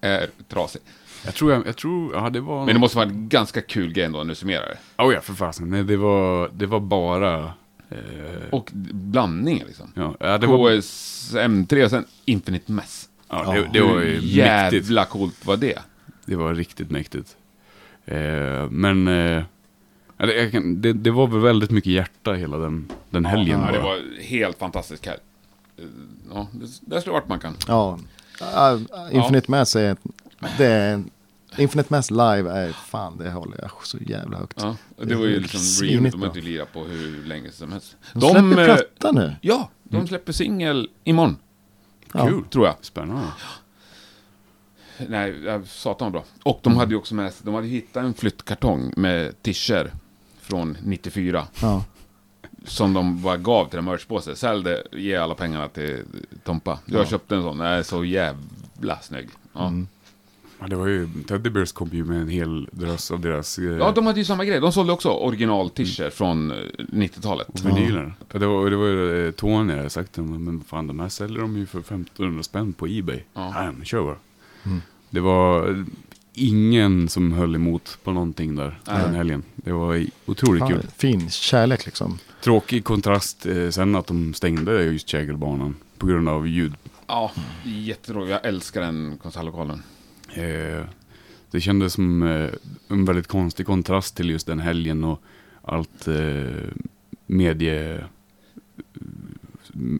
är trasig. Jag tror, jag, jag tror, ja det var... Men det måste vara en ganska kul grej ändå när du summerar det. Oh ja, för fasen. Nej, det var, det var bara... Eh, Och blandningen liksom. ja, det var... KSM3 och sen Infinite Mess. Ja, det, det var ju mäktigt. Jävla coolt var det. Det var riktigt mäktigt. Eh, men eh, ja, det, kan, det, det var väl väldigt mycket hjärta hela den, den helgen. Ja, det var helt fantastiskt här. Eh, Ja, det, där skulle varit man kan. Ja. Uh, Infinite Mass är... Det är Infinite Mass live är fan, det håller jag så jävla högt. Ja, det var ju liksom Real, de har inte lirat på hur länge som helst. De släpper eh, platta nu. Ja, de släpper singel imorgon, Ja. Kul. tror jag. Spännande. Nej, jag satan bra. Och de hade ju också med sig, de hade hittat en flyttkartong med tischer från 94. Ja. Som de bara gav till en merchpåse. Sälj det, ge alla pengarna till Tompa. Jag Ja. köpte en sån, den är så jävla snygg. Ja. Mm. Ja, det var ju, Teddy Bears kom ju med en hel drös av deras eh, ja, de hade ju samma grej. De sålde också original tischer från eh, 90-talet. vinyler. Ja. Det var, det var ju eh, Tony jag hade sagt men fan de här säljer de ju för 1500 spänn på Ebay. Ja. Ja, men kör bara. Mm. Det var eh, ingen som höll emot på någonting där Nej. den helgen. Det var otroligt Fan, kul. fin kärlek liksom. Tråkig kontrast eh, sen att de stängde just Kägelbanan på grund av ljud. Ja, jätteroligt. Jag älskar den konsertlokalen. Eh, det kändes som eh, en väldigt konstig kontrast till just den helgen och allt eh, medie...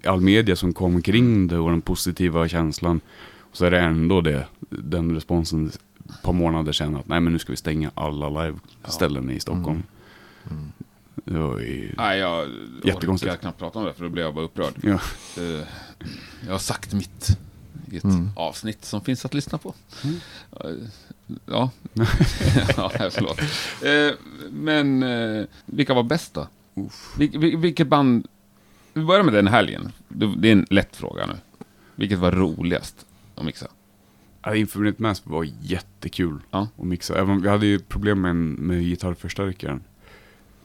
All media som kom kring det och den positiva känslan. Och så är det ändå det, den responsen ett par månader sedan att nej men nu ska vi stänga alla liveställen i Stockholm. Mm. Det var ju... Nej, jag Jättekonstigt. orkar knappt prata om det för då blir jag bara upprörd. Ja. Jag har sagt mitt i ett Mm. avsnitt som finns att lyssna på. Mm. Eh, Ja, ja förlåt. Eh, Men eh, vilka var bäst då? Vil- vil- Vilket band... Vi börjar med den helgen. Det det är en lätt fråga nu. Vilket var roligast att mixa? Ja, Infinite Mass var jättekul Ja. att mixa. Även, vi hade ju problem med, med gitarrförstärkaren.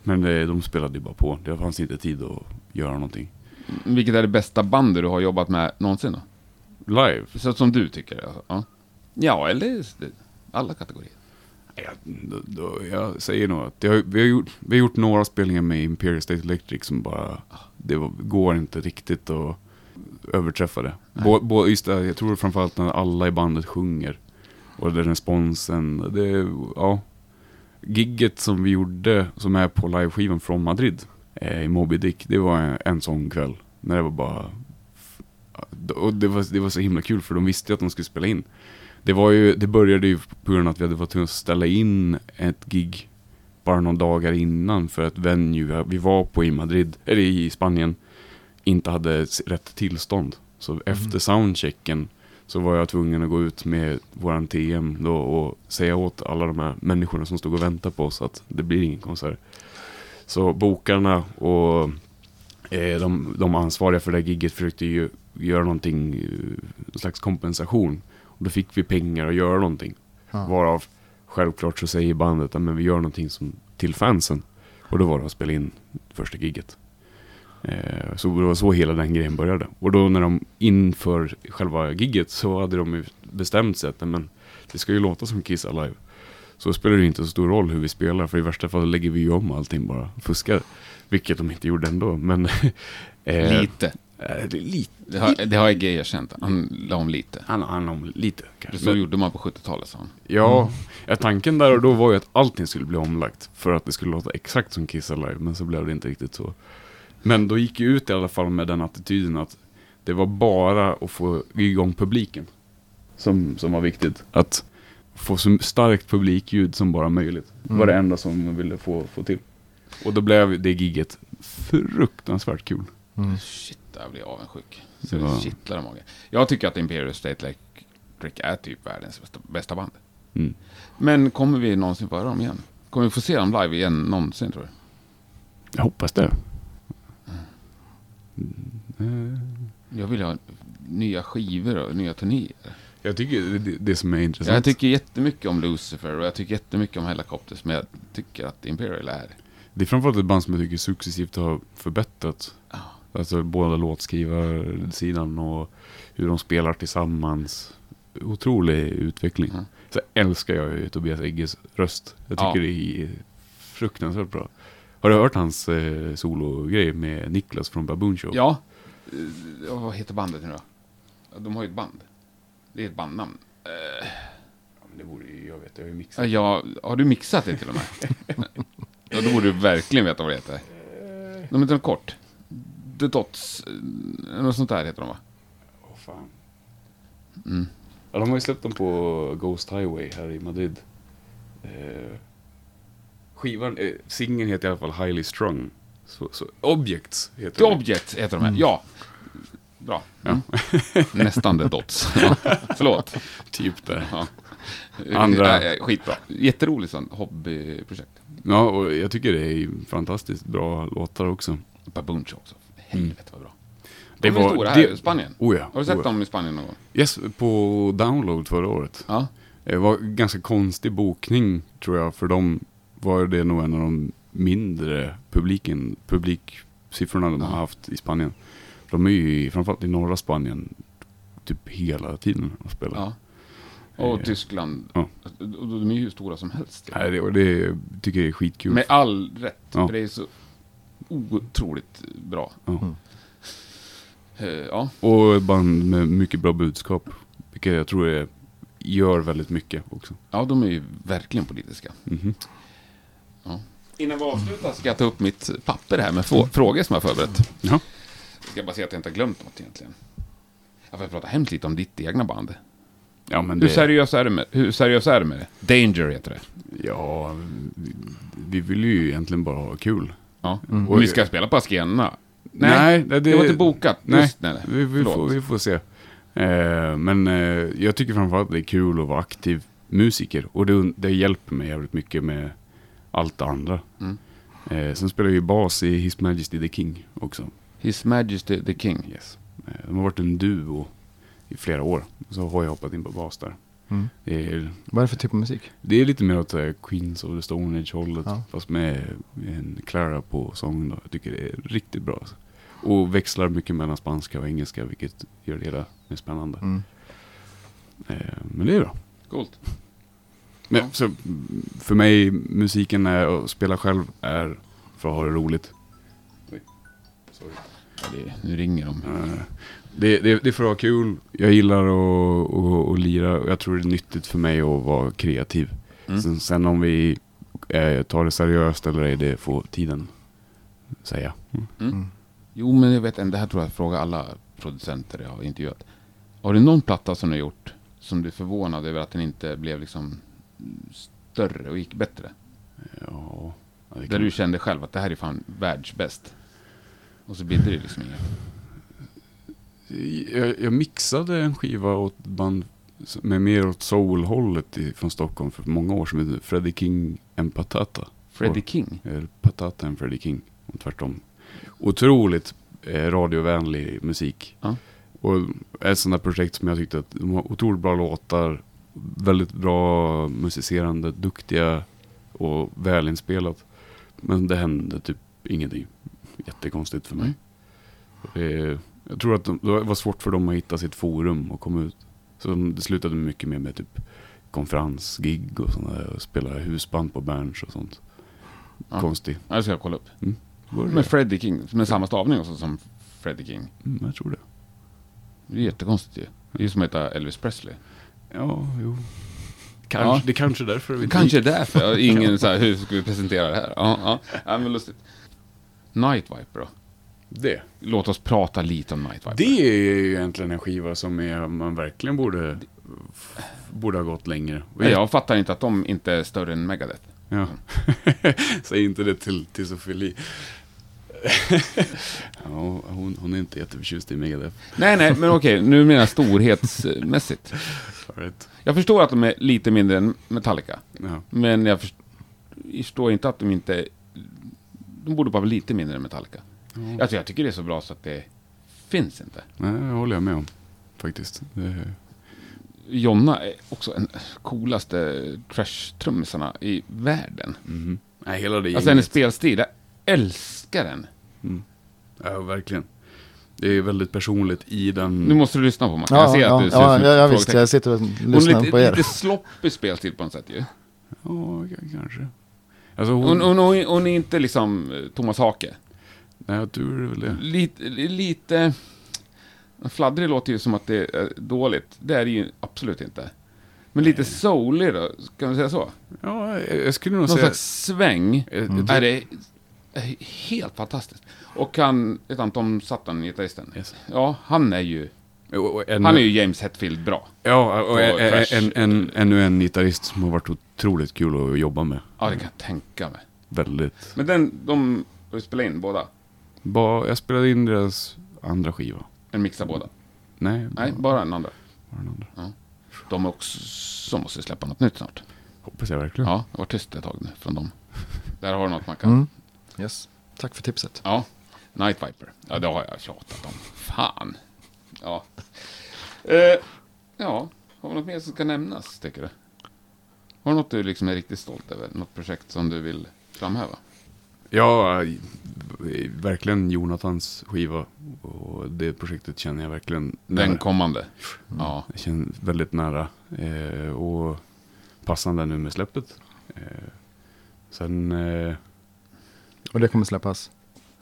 Men de spelade ju bara på. Det fanns inte tid att göra någonting. Vilket är det bästa bandet du har jobbat med någonsin då? Live? Så som du tycker? alltså. Ja, ja eller alla kategorier. Ja, då, då, jag säger nog att jag, vi, har gjort, vi har gjort några spelningar med Imperial State Electric som bara, det var, går inte riktigt att överträffa det. Bå, bå, just det, jag tror framförallt när alla i bandet sjunger. Och den responsen, det, ja. Gigget som vi gjorde, som är på liveskivan från Madrid, eh, i Moby Dick, det var en, en sån kväll. När det var bara... Och det var, det var så himla kul för de visste ju att de skulle spela in. Det, var ju, det började ju på grund av att vi hade varit tvungna att ställa in ett gig bara några dagar innan för att venue vi var på i Madrid, eller i Spanien, inte hade rätt tillstånd. Så efter soundchecken så var jag tvungen att gå ut med våran TM då och säga åt alla de här människorna som stod och väntade på oss att det blir ingen konsert. Så bokarna och eh, de, de ansvariga för det här gigget försökte ju göra någonting, eh, en slags kompensation. Och då fick vi pengar att göra någonting. Ja. Varav självklart så säger bandet att men vi gör någonting som, till fansen. Och då var det att spela in första gigget. Eh, så det var så hela den grejen började. Och då när de inför själva gigget så hade de ju bestämt sig att men, det ska ju låta som Kiss Alive. Så spelar det inte så stor roll hur vi spelar för i värsta fall lägger vi ju om allting bara. Fuskar. Vilket de inte gjorde ändå. Men eh, Lite. Eh, det är lite. Det har, det har Egge erkänt. Han la om lite. Han, han om lite kanske. Så gjorde man på 70-talet, sa han. Ja, ja, tanken där och då var ju att allting skulle bli omlagt. För att det skulle låta exakt som Kiss Alive, men så blev det inte riktigt så. Men då gick jag ut i alla fall med den attityden att det var bara att få igång publiken. Som, som var viktigt. Att få så starkt publikljud som bara möjligt. Det var det enda som man ville få, få till. Och då blev det gigget fruktansvärt kul. Shit, där blir jag avundsjuk. Det Så det var- kittlar i magen. Jag tycker att Imperial State Electric är typ världens bästa, bästa band. Mm. Men kommer vi någonsin få höra dem igen? Kommer vi få se dem live igen någonsin, tror du? Jag hoppas det. Jag vill ha nya skivor och nya turnéer. Jag tycker det, det, det som är intressant. Jag tycker jättemycket om Lucifer och jag tycker jättemycket om Helicopters, men jag tycker att Imperial är... Det är framförallt ett band som jag tycker successivt har förbättrats. Ja. Alltså både låtskrivarsidan och hur de spelar tillsammans. Otrolig utveckling. Mm. Så älskar jag ju Tobias Egges röst. Jag tycker Ja. det är fruktansvärt bra. Har du hört hans eh, sologrej med Niklas från Baboon Show? Ja, eh, vad heter bandet nu då? De har ju ett band. Det är ett bandnamn. Det borde ju, jag vet, jag har ju mixat. ja, har du mixat det till och med? ja, då borde du verkligen veta vad det heter. De heter något kort. The Dots, eh, något sånt där heter de va? Åh, fan. Mm. Ja, de har ju släppt dem på Ghost Highway här i Madrid. Eh, skivan, eh, singeln heter i alla fall Highly Strung. Så, så, Objects heter The den. Object heter de, ja. Bra. Mm. Nästan The Dots. Ja. Förlåt. Typ det. Ja. Andra- Äh, skitbra. Jätteroligt sånt hobbyprojekt. Ja, och jag tycker det är fantastiskt bra låtar också. Baboon Show också. Helvete vad bra. Det De är var- stora här det- i Spanien. Oh ja. Har du sett oh ja. dem i Spanien någon gång? Yes, på Download förra året. Ja. Det var ganska konstig bokning tror jag. För dem var det nog en av de mindre publiken, publiksiffrorna de Ja. har haft i Spanien. De är ju framförallt i norra Spanien typ hela tiden och spelar. ja. Och Eh, Tyskland. ja. De är ju hur stora som helst. Nej, det, det tycker jag är skitkul. Med all rätt. Ja. För det är så otroligt bra. Ja. Eh, Ja, Och ett band med mycket bra budskap. Vilket jag tror är, gör väldigt mycket också. ja, de är ju verkligen politiska. Mhm. Innan vi avslutar ska jag ta upp mitt papper här med få- frågor som jag har förberett. Ja. Jag ska bara se att jag inte har glömt något egentligen. Jag får prata hemskt lite om ditt egna band. Ja, men Hur det, seriös är du med, hur seriös är du med det? Danger heter det. ja, vi, vi vill ju egentligen bara ha kul. Ja. Mm. Och vi ska spela på Askena. Nej, det- det var inte bokat. Nej, Just, nej, nej. vi, vi, får, vi får se. Eh, men eh, jag tycker framförallt det är kul att vara aktiv musiker. Och det, det hjälper mig jävligt mycket med allt det andra. Mm. Eh, sen spelar jag ju bas i His Majesty the King också. His Majesty the King. Yes. Eh, de har varit en duo i flera år. Så har jag hoppat in på bas där. Mm. Det, är, Vad är det för typ av musik? det är lite mer åt eh, Queens of the Stone Age hållet. Ja. Fast med en Clara på sång. Då. Jag tycker det är riktigt bra. Alltså. Och växlar mycket mellan spanska och engelska vilket gör det hela mer spännande. Mm. Eh, men det är bra. Coolt. Men, Ja. så, för mig, musiken är, att spela själv är för att ha det roligt. Ja, det, nu ringer de. Eh, Det, det, det är för att ha kul. Jag gillar att, att, att lira. och Jag tror det är nyttigt för mig att vara kreativ. Mm. Sen, sen om vi eh, tar det seriöst eller ej, det får tiden säga. Mm. Mm. Jo, men jag vet en, det här tror jag frågar alla producenter jag har intervjuat. Har du någon platta som du har gjort som du är förvånad över att den inte blev liksom större och gick bättre? Ja, Där du kände själv att det här är fan världsbäst. Och så bidde det liksom inget. Jag, jag mixade en skiva åt band med mer åt soul-hållet från Stockholm för många år sedan. Freddie King en Patata. Freddie King. Eller Patata en Freddie King. Och tvärtom. Otroligt eh, radiovänlig musik. Ja. Och ett sånt där projekt som jag tyckte att de har otroligt bra låtar. Väldigt bra musicerande, duktiga och välinspelat. Men det hände typ ingenting. Jättekonstigt för mig. Eh, jag tror att de, det var svårt för dem att hitta sitt forum och komma ut. Så de- det slutade mycket mer med typ konferensgig och sådana där. Och spela husband på Berns och sånt. Ja. Konstigt. Ja, det ska jag kolla upp. Det Med? Freddie King, med samma stavning också som Freddie King. Mm, jag tror det. Det är jättekonstigt ju. Det är ju som att heta Elvis Presley. Ja, jo. Kanske, Ja. Det kanske är därför vi Kanske är därför. Ingen så här, hur ska vi presentera det här? Ja, ja. ja men lustigt. Night Viper då? Det. Låt oss prata lite om Night Viper. Det är ju egentligen en skiva som är, man verkligen borde, borde ha gått längre. Men jag fattar inte att de inte är större än Megadeth. Ja. Säg inte det till, till Sofie ja, hon, hon är inte jätteförtjust i Megadeth. Nej, nej, men okej, nu menar jag storhetsmässigt. Right. Jag förstår att de är lite mindre än Metallica. Ja. Men jag först- förstår inte att de inte... De borde bara vara lite mindre än Metallica. Ja. Alltså jag tycker det är så bra så att det finns inte. Nej, det håller jag med om. Faktiskt. Det, Jonna är också en coolaste trash-trummisarna i världen. mhm. Nej, hela det Alltså hennes spelstil, jag älskar den. Mm. Ja, verkligen. Det är väldigt personligt i den... Nu måste du lyssna på mig. Ja, jag ser ja, att du ser ja, ut ja, ja, visst. Jag sitter och Hon lyssnar är lite, på er. lite sloppig spelstil på något sätt ju. Ja, kanske. Alltså hon... Hon, hon, hon, hon är inte liksom eh, Thomas Hake. Nej, du är väl det. Lite, lite... Fladdrig låter ju som att det är dåligt. Det är det ju absolut inte. Men lite soulig då, kan man säga så? Ja, jag skulle nog Någon säga... slags sväng. Jag Mm. Är det är helt fantastiskt. Och han, ett Anton Sutton, gitarristen. Yes. Ja, han är ju, en- han är ju James Hetfield bra. Ja, och Och en, en, en, en, ännu en gitarrist som har varit otroligt kul att jobba med. Ja, det kan jag tänka mig. Väldigt. Men den, de spelat in båda. Ba, jag spelade in deras andra skiva. En mixa båda. Nej, Nej, bara den andra. bara den andra. De är också, måste släppa något nytt snart. Hoppas jag verkligen. Ja, det var tyst ett tag nu från dem. Där har du något man kan. Mm. Yes. Tack för tipset. Ja, Night Viper. Ja, det har jag tjatat om. Fan. Ja. Eh, ja, har vi något mer som ska nämnas, tycker du? Har du något du liksom är riktigt stolt över? Något projekt som du vill framhäva? Ja, verkligen Jonathans skiva. Och det projektet känner jag verkligen Den nära. kommande? Ja. Jag känner väldigt nära. Eh, och passande nu med släppet. Eh, sen eh, Och det kommer släppas.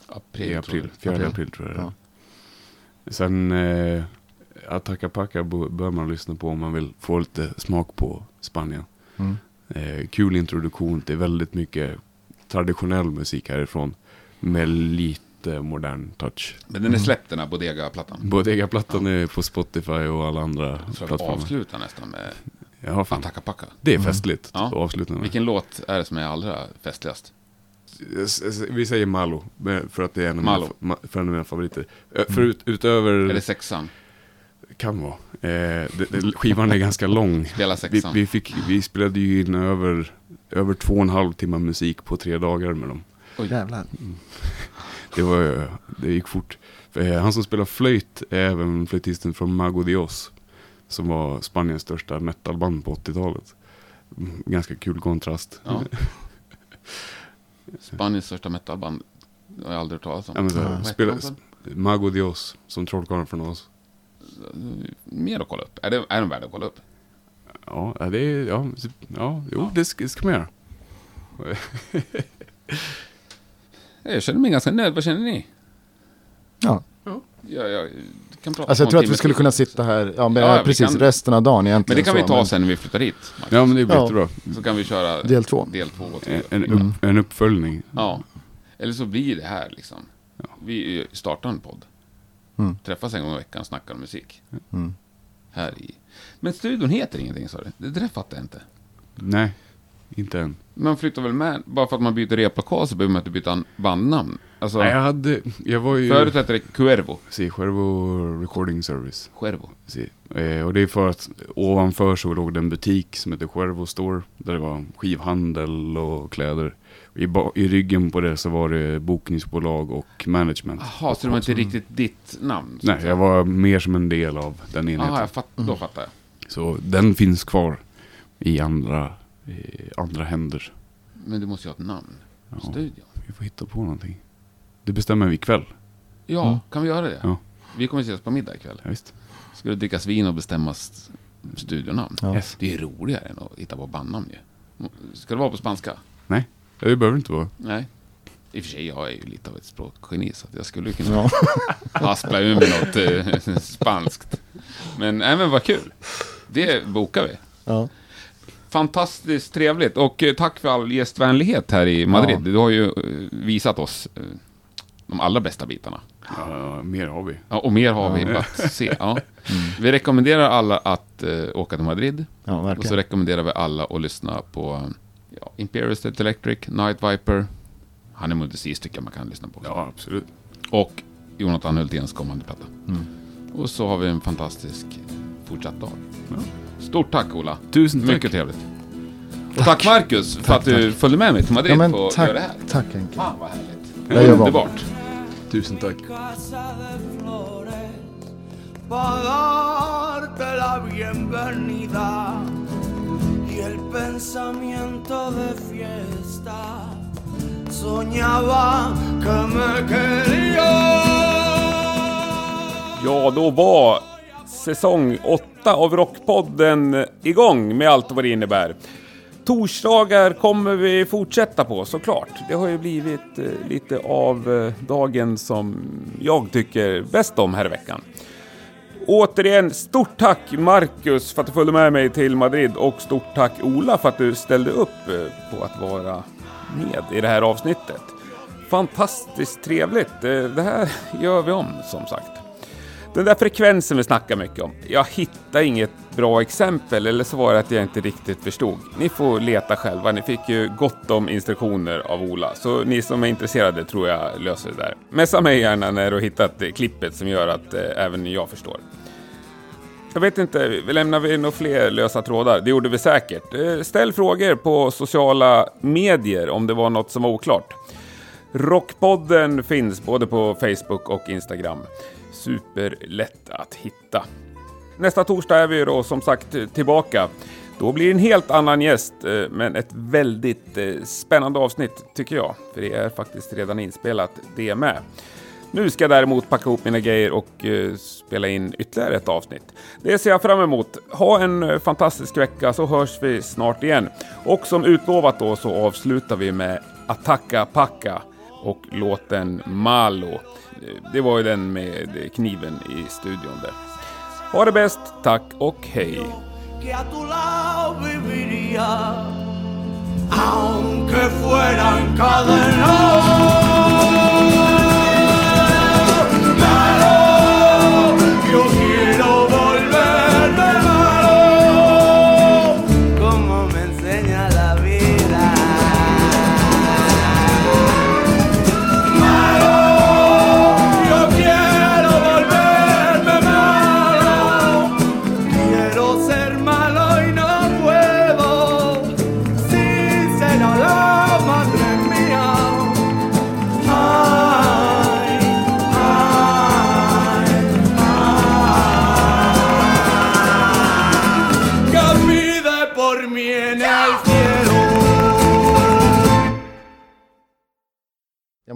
April, i april, tror 4 April. april tror jag det är. Ja. Sen eh, Ataka Paka bo- bör man lyssna på om man vill få lite smak på Spanien. Mm. Eh, kul introduktion till väldigt mycket traditionell musik härifrån. Med lite modern touch. Men den är släppt den här Bodega-plattan. Bodega-plattan är på Spotify och alla andra jag plattformar. avslutar nästan med Ja, fan. Attacka Packa. Det är festligt Ja. att avsluta med. Vilken låt är det som är allra festligast? Vi säger Malo, för att det är en av, Malo. mina, för en av mina favoriter. Ö, Förut, utöver... Är det sexan? Kan vara. Eh, det, det, skivan är ganska lång. Spela Vi, sexan? vi, fick, vi spelade ju in över, över två och en halv timme musik på tre dagar med dem. Jävlar. Det, var, det gick fort. För, eh, han som spelar flöjt är även flöjtisten från Mago Dios. Som var Spaniens största metalband på 80-talet. Mm, Ganska kul kontrast. Ja. Spaniens största metalband. Har jag aldrig hört talas om. Ja, men så heter spela, de? Mago Dios, som Trollkarlen från oss. Mer att kolla upp. Är, det, är de värda att kolla upp? Ja, ja, det är, ja, ja jo, det ska, det ska man göra. Jag känner mig ganska nöjd. Vad känner ni? Ja. Jag, jag kan prata Alltså jag tror att vi skulle kunna sitta här, ja, men, Ja, vi precis, kan- resten av dagen egentligen. Men det kan vi så, ta men- sen när vi flyttar hit. Marcus. Ja, men det blir Ja. jättebra. Så kan vi köra Del två. del två. En, en, Mm. upp, en uppföljning. Ja. Eller så blir det här liksom. Ja. Vi startar en podd. Mm. Träffas en gång i veckan och snackar om musik. Mm. Här i. Men studion heter ingenting sa du? Det där fattar jag inte. Nej, inte än. Man flyttar väl med, bara för att man byter replokal så behöver man inte byta an- bandnamn. Alltså, Nej, jag hade, jag var ju... förut hette det Cuervo. Si, Självo Recording Service. Cuervo. Si. Eh, och det är för att ovanför så låg det en butik som heter Självo Store. Där det var skivhandel och kläder. I, I ryggen på det så var det bokningsbolag och management. Jaha, så det var inte riktigt ditt namn? Nej, jag var mer som en del av den enheten. Jaha, fatt, då fattar jag. Så den finns kvar i andra, i andra händer. Men du måste ju ha ett namn. Ja, Studion. vi får hitta på någonting. Det bestämmer vi ikväll. Ja, Mm. kan vi göra det? Ja. Vi kommer ses på middag ikväll. Ja, visst. Ska det drickas vin och bestämmas studionamn? Ja. Yes. Det är roligare än att hitta på bandnamn ju. Ska det vara på spanska? Nej, det behöver inte vara. Nej. I och för sig, jag är ju lite av ett språkgeni så att jag skulle kunna Ja. haspla ur med något eh, spanskt. Men, nej, men vad kul. Det bokar vi. Ja. Fantastiskt trevligt och eh, tack för all gästvänlighet här i Madrid. Ja. Du har ju eh, visat oss eh, de allra bästa bitarna. Ja, mer har vi. Ja, och mer har vi att se. Ja. Vi rekommenderar alla att eh, åka till Madrid. ja, Och så rekommenderar vi alla att lyssna på ja, Imperial State Electric, Night Viper, Honeymoon Disease tycker jag man kan lyssna på. också. Ja, absolut. Och Jonathan Hulténs kommande platta. Mm. Och så har vi en fantastisk fortsatt dag. Ja. Stort tack Ola. Tusen tack. Mycket trevligt. Och tack Marcus för att du följde med mig till Madrid Ja, men och tack, göra det här. tack Henke. Fan vad härligt. Underbart. Tusen tack. casa de flores para darte la bienvenida y el pensamiento de fiesta soñaba que me quería. Ja, då var säsong 8 av Rockpodden igång med allt vad det innebär. Torsdagar kommer vi fortsätta på såklart. Det har ju blivit eh, lite av eh, dagen som jag tycker bäst om här i veckan. Återigen, stort tack Marcus för att du följde med mig till Madrid och stort tack Ola för att du ställde upp eh, på att vara med i det här avsnittet. Fantastiskt trevligt. Det här gör vi om som sagt. Den där frekvensen vi snackar mycket om. Jag hittar inget bra exempel eller så var det att jag inte riktigt förstod. Ni får leta själva. Ni fick ju gott om instruktioner av Ola. Så ni som är intresserade tror jag löser det där. Messa mig gärna när du har hittat klippet som gör att eh, även jag förstår. Jag vet inte, lämnar vi några fler lösa trådar? Det gjorde vi säkert. Eh, Ställ frågor på sociala medier om det var något som var oklart. Rockpodden finns både på Facebook och Instagram. Superlätt att hitta. Nästa torsdag är vi då som sagt tillbaka. Då blir det en helt annan gäst, eh, men ett väldigt eh, spännande avsnitt tycker jag. För det är faktiskt redan inspelat det med. Nu ska jag däremot packa ihop mina grejer och eh, spela in ytterligare ett avsnitt. Det ser jag fram emot. Ha en fantastisk vecka så hörs vi snart igen. Och som utlovat då så avslutar vi med Attacka Packa och låten Malo. Det var ju den med kniven i studion där. Ha det bäst, tack och hej! aunque fuera encadenado.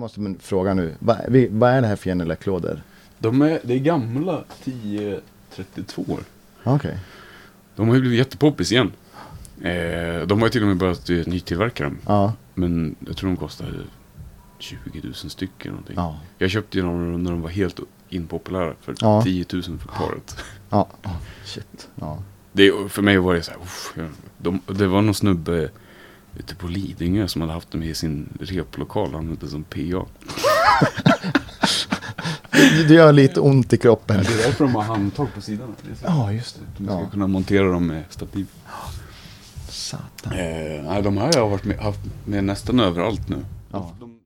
Måste fråga nu. Vad vad är det här för Genelec-lådor? De är, det är gamla 1032 år. Okej. De har ju blivit jättepoppis igen. Eh, de har ju till och med börjat eh, nytillverka dem. Ja. Men jag tror de kostar 20 000 stycken någonting. Ja. Jag köpte ju dem när de var helt impopulära för Ja. 10 000 för paret. Ja. Oh, shit. Ja. Det, för mig var det så här, uff, de, det var någon snubbe ute på Lidingö som hade haft dem i sin replokal använt det som PA. Det, det gör lite ont i kroppen. Det är därför de har handtag på sidan. Ja, just det. De ska Ja. kunna montera dem med stativ. Satan. Eh, nej, de här har jag varit med, haft med nästan överallt nu. Ja. De,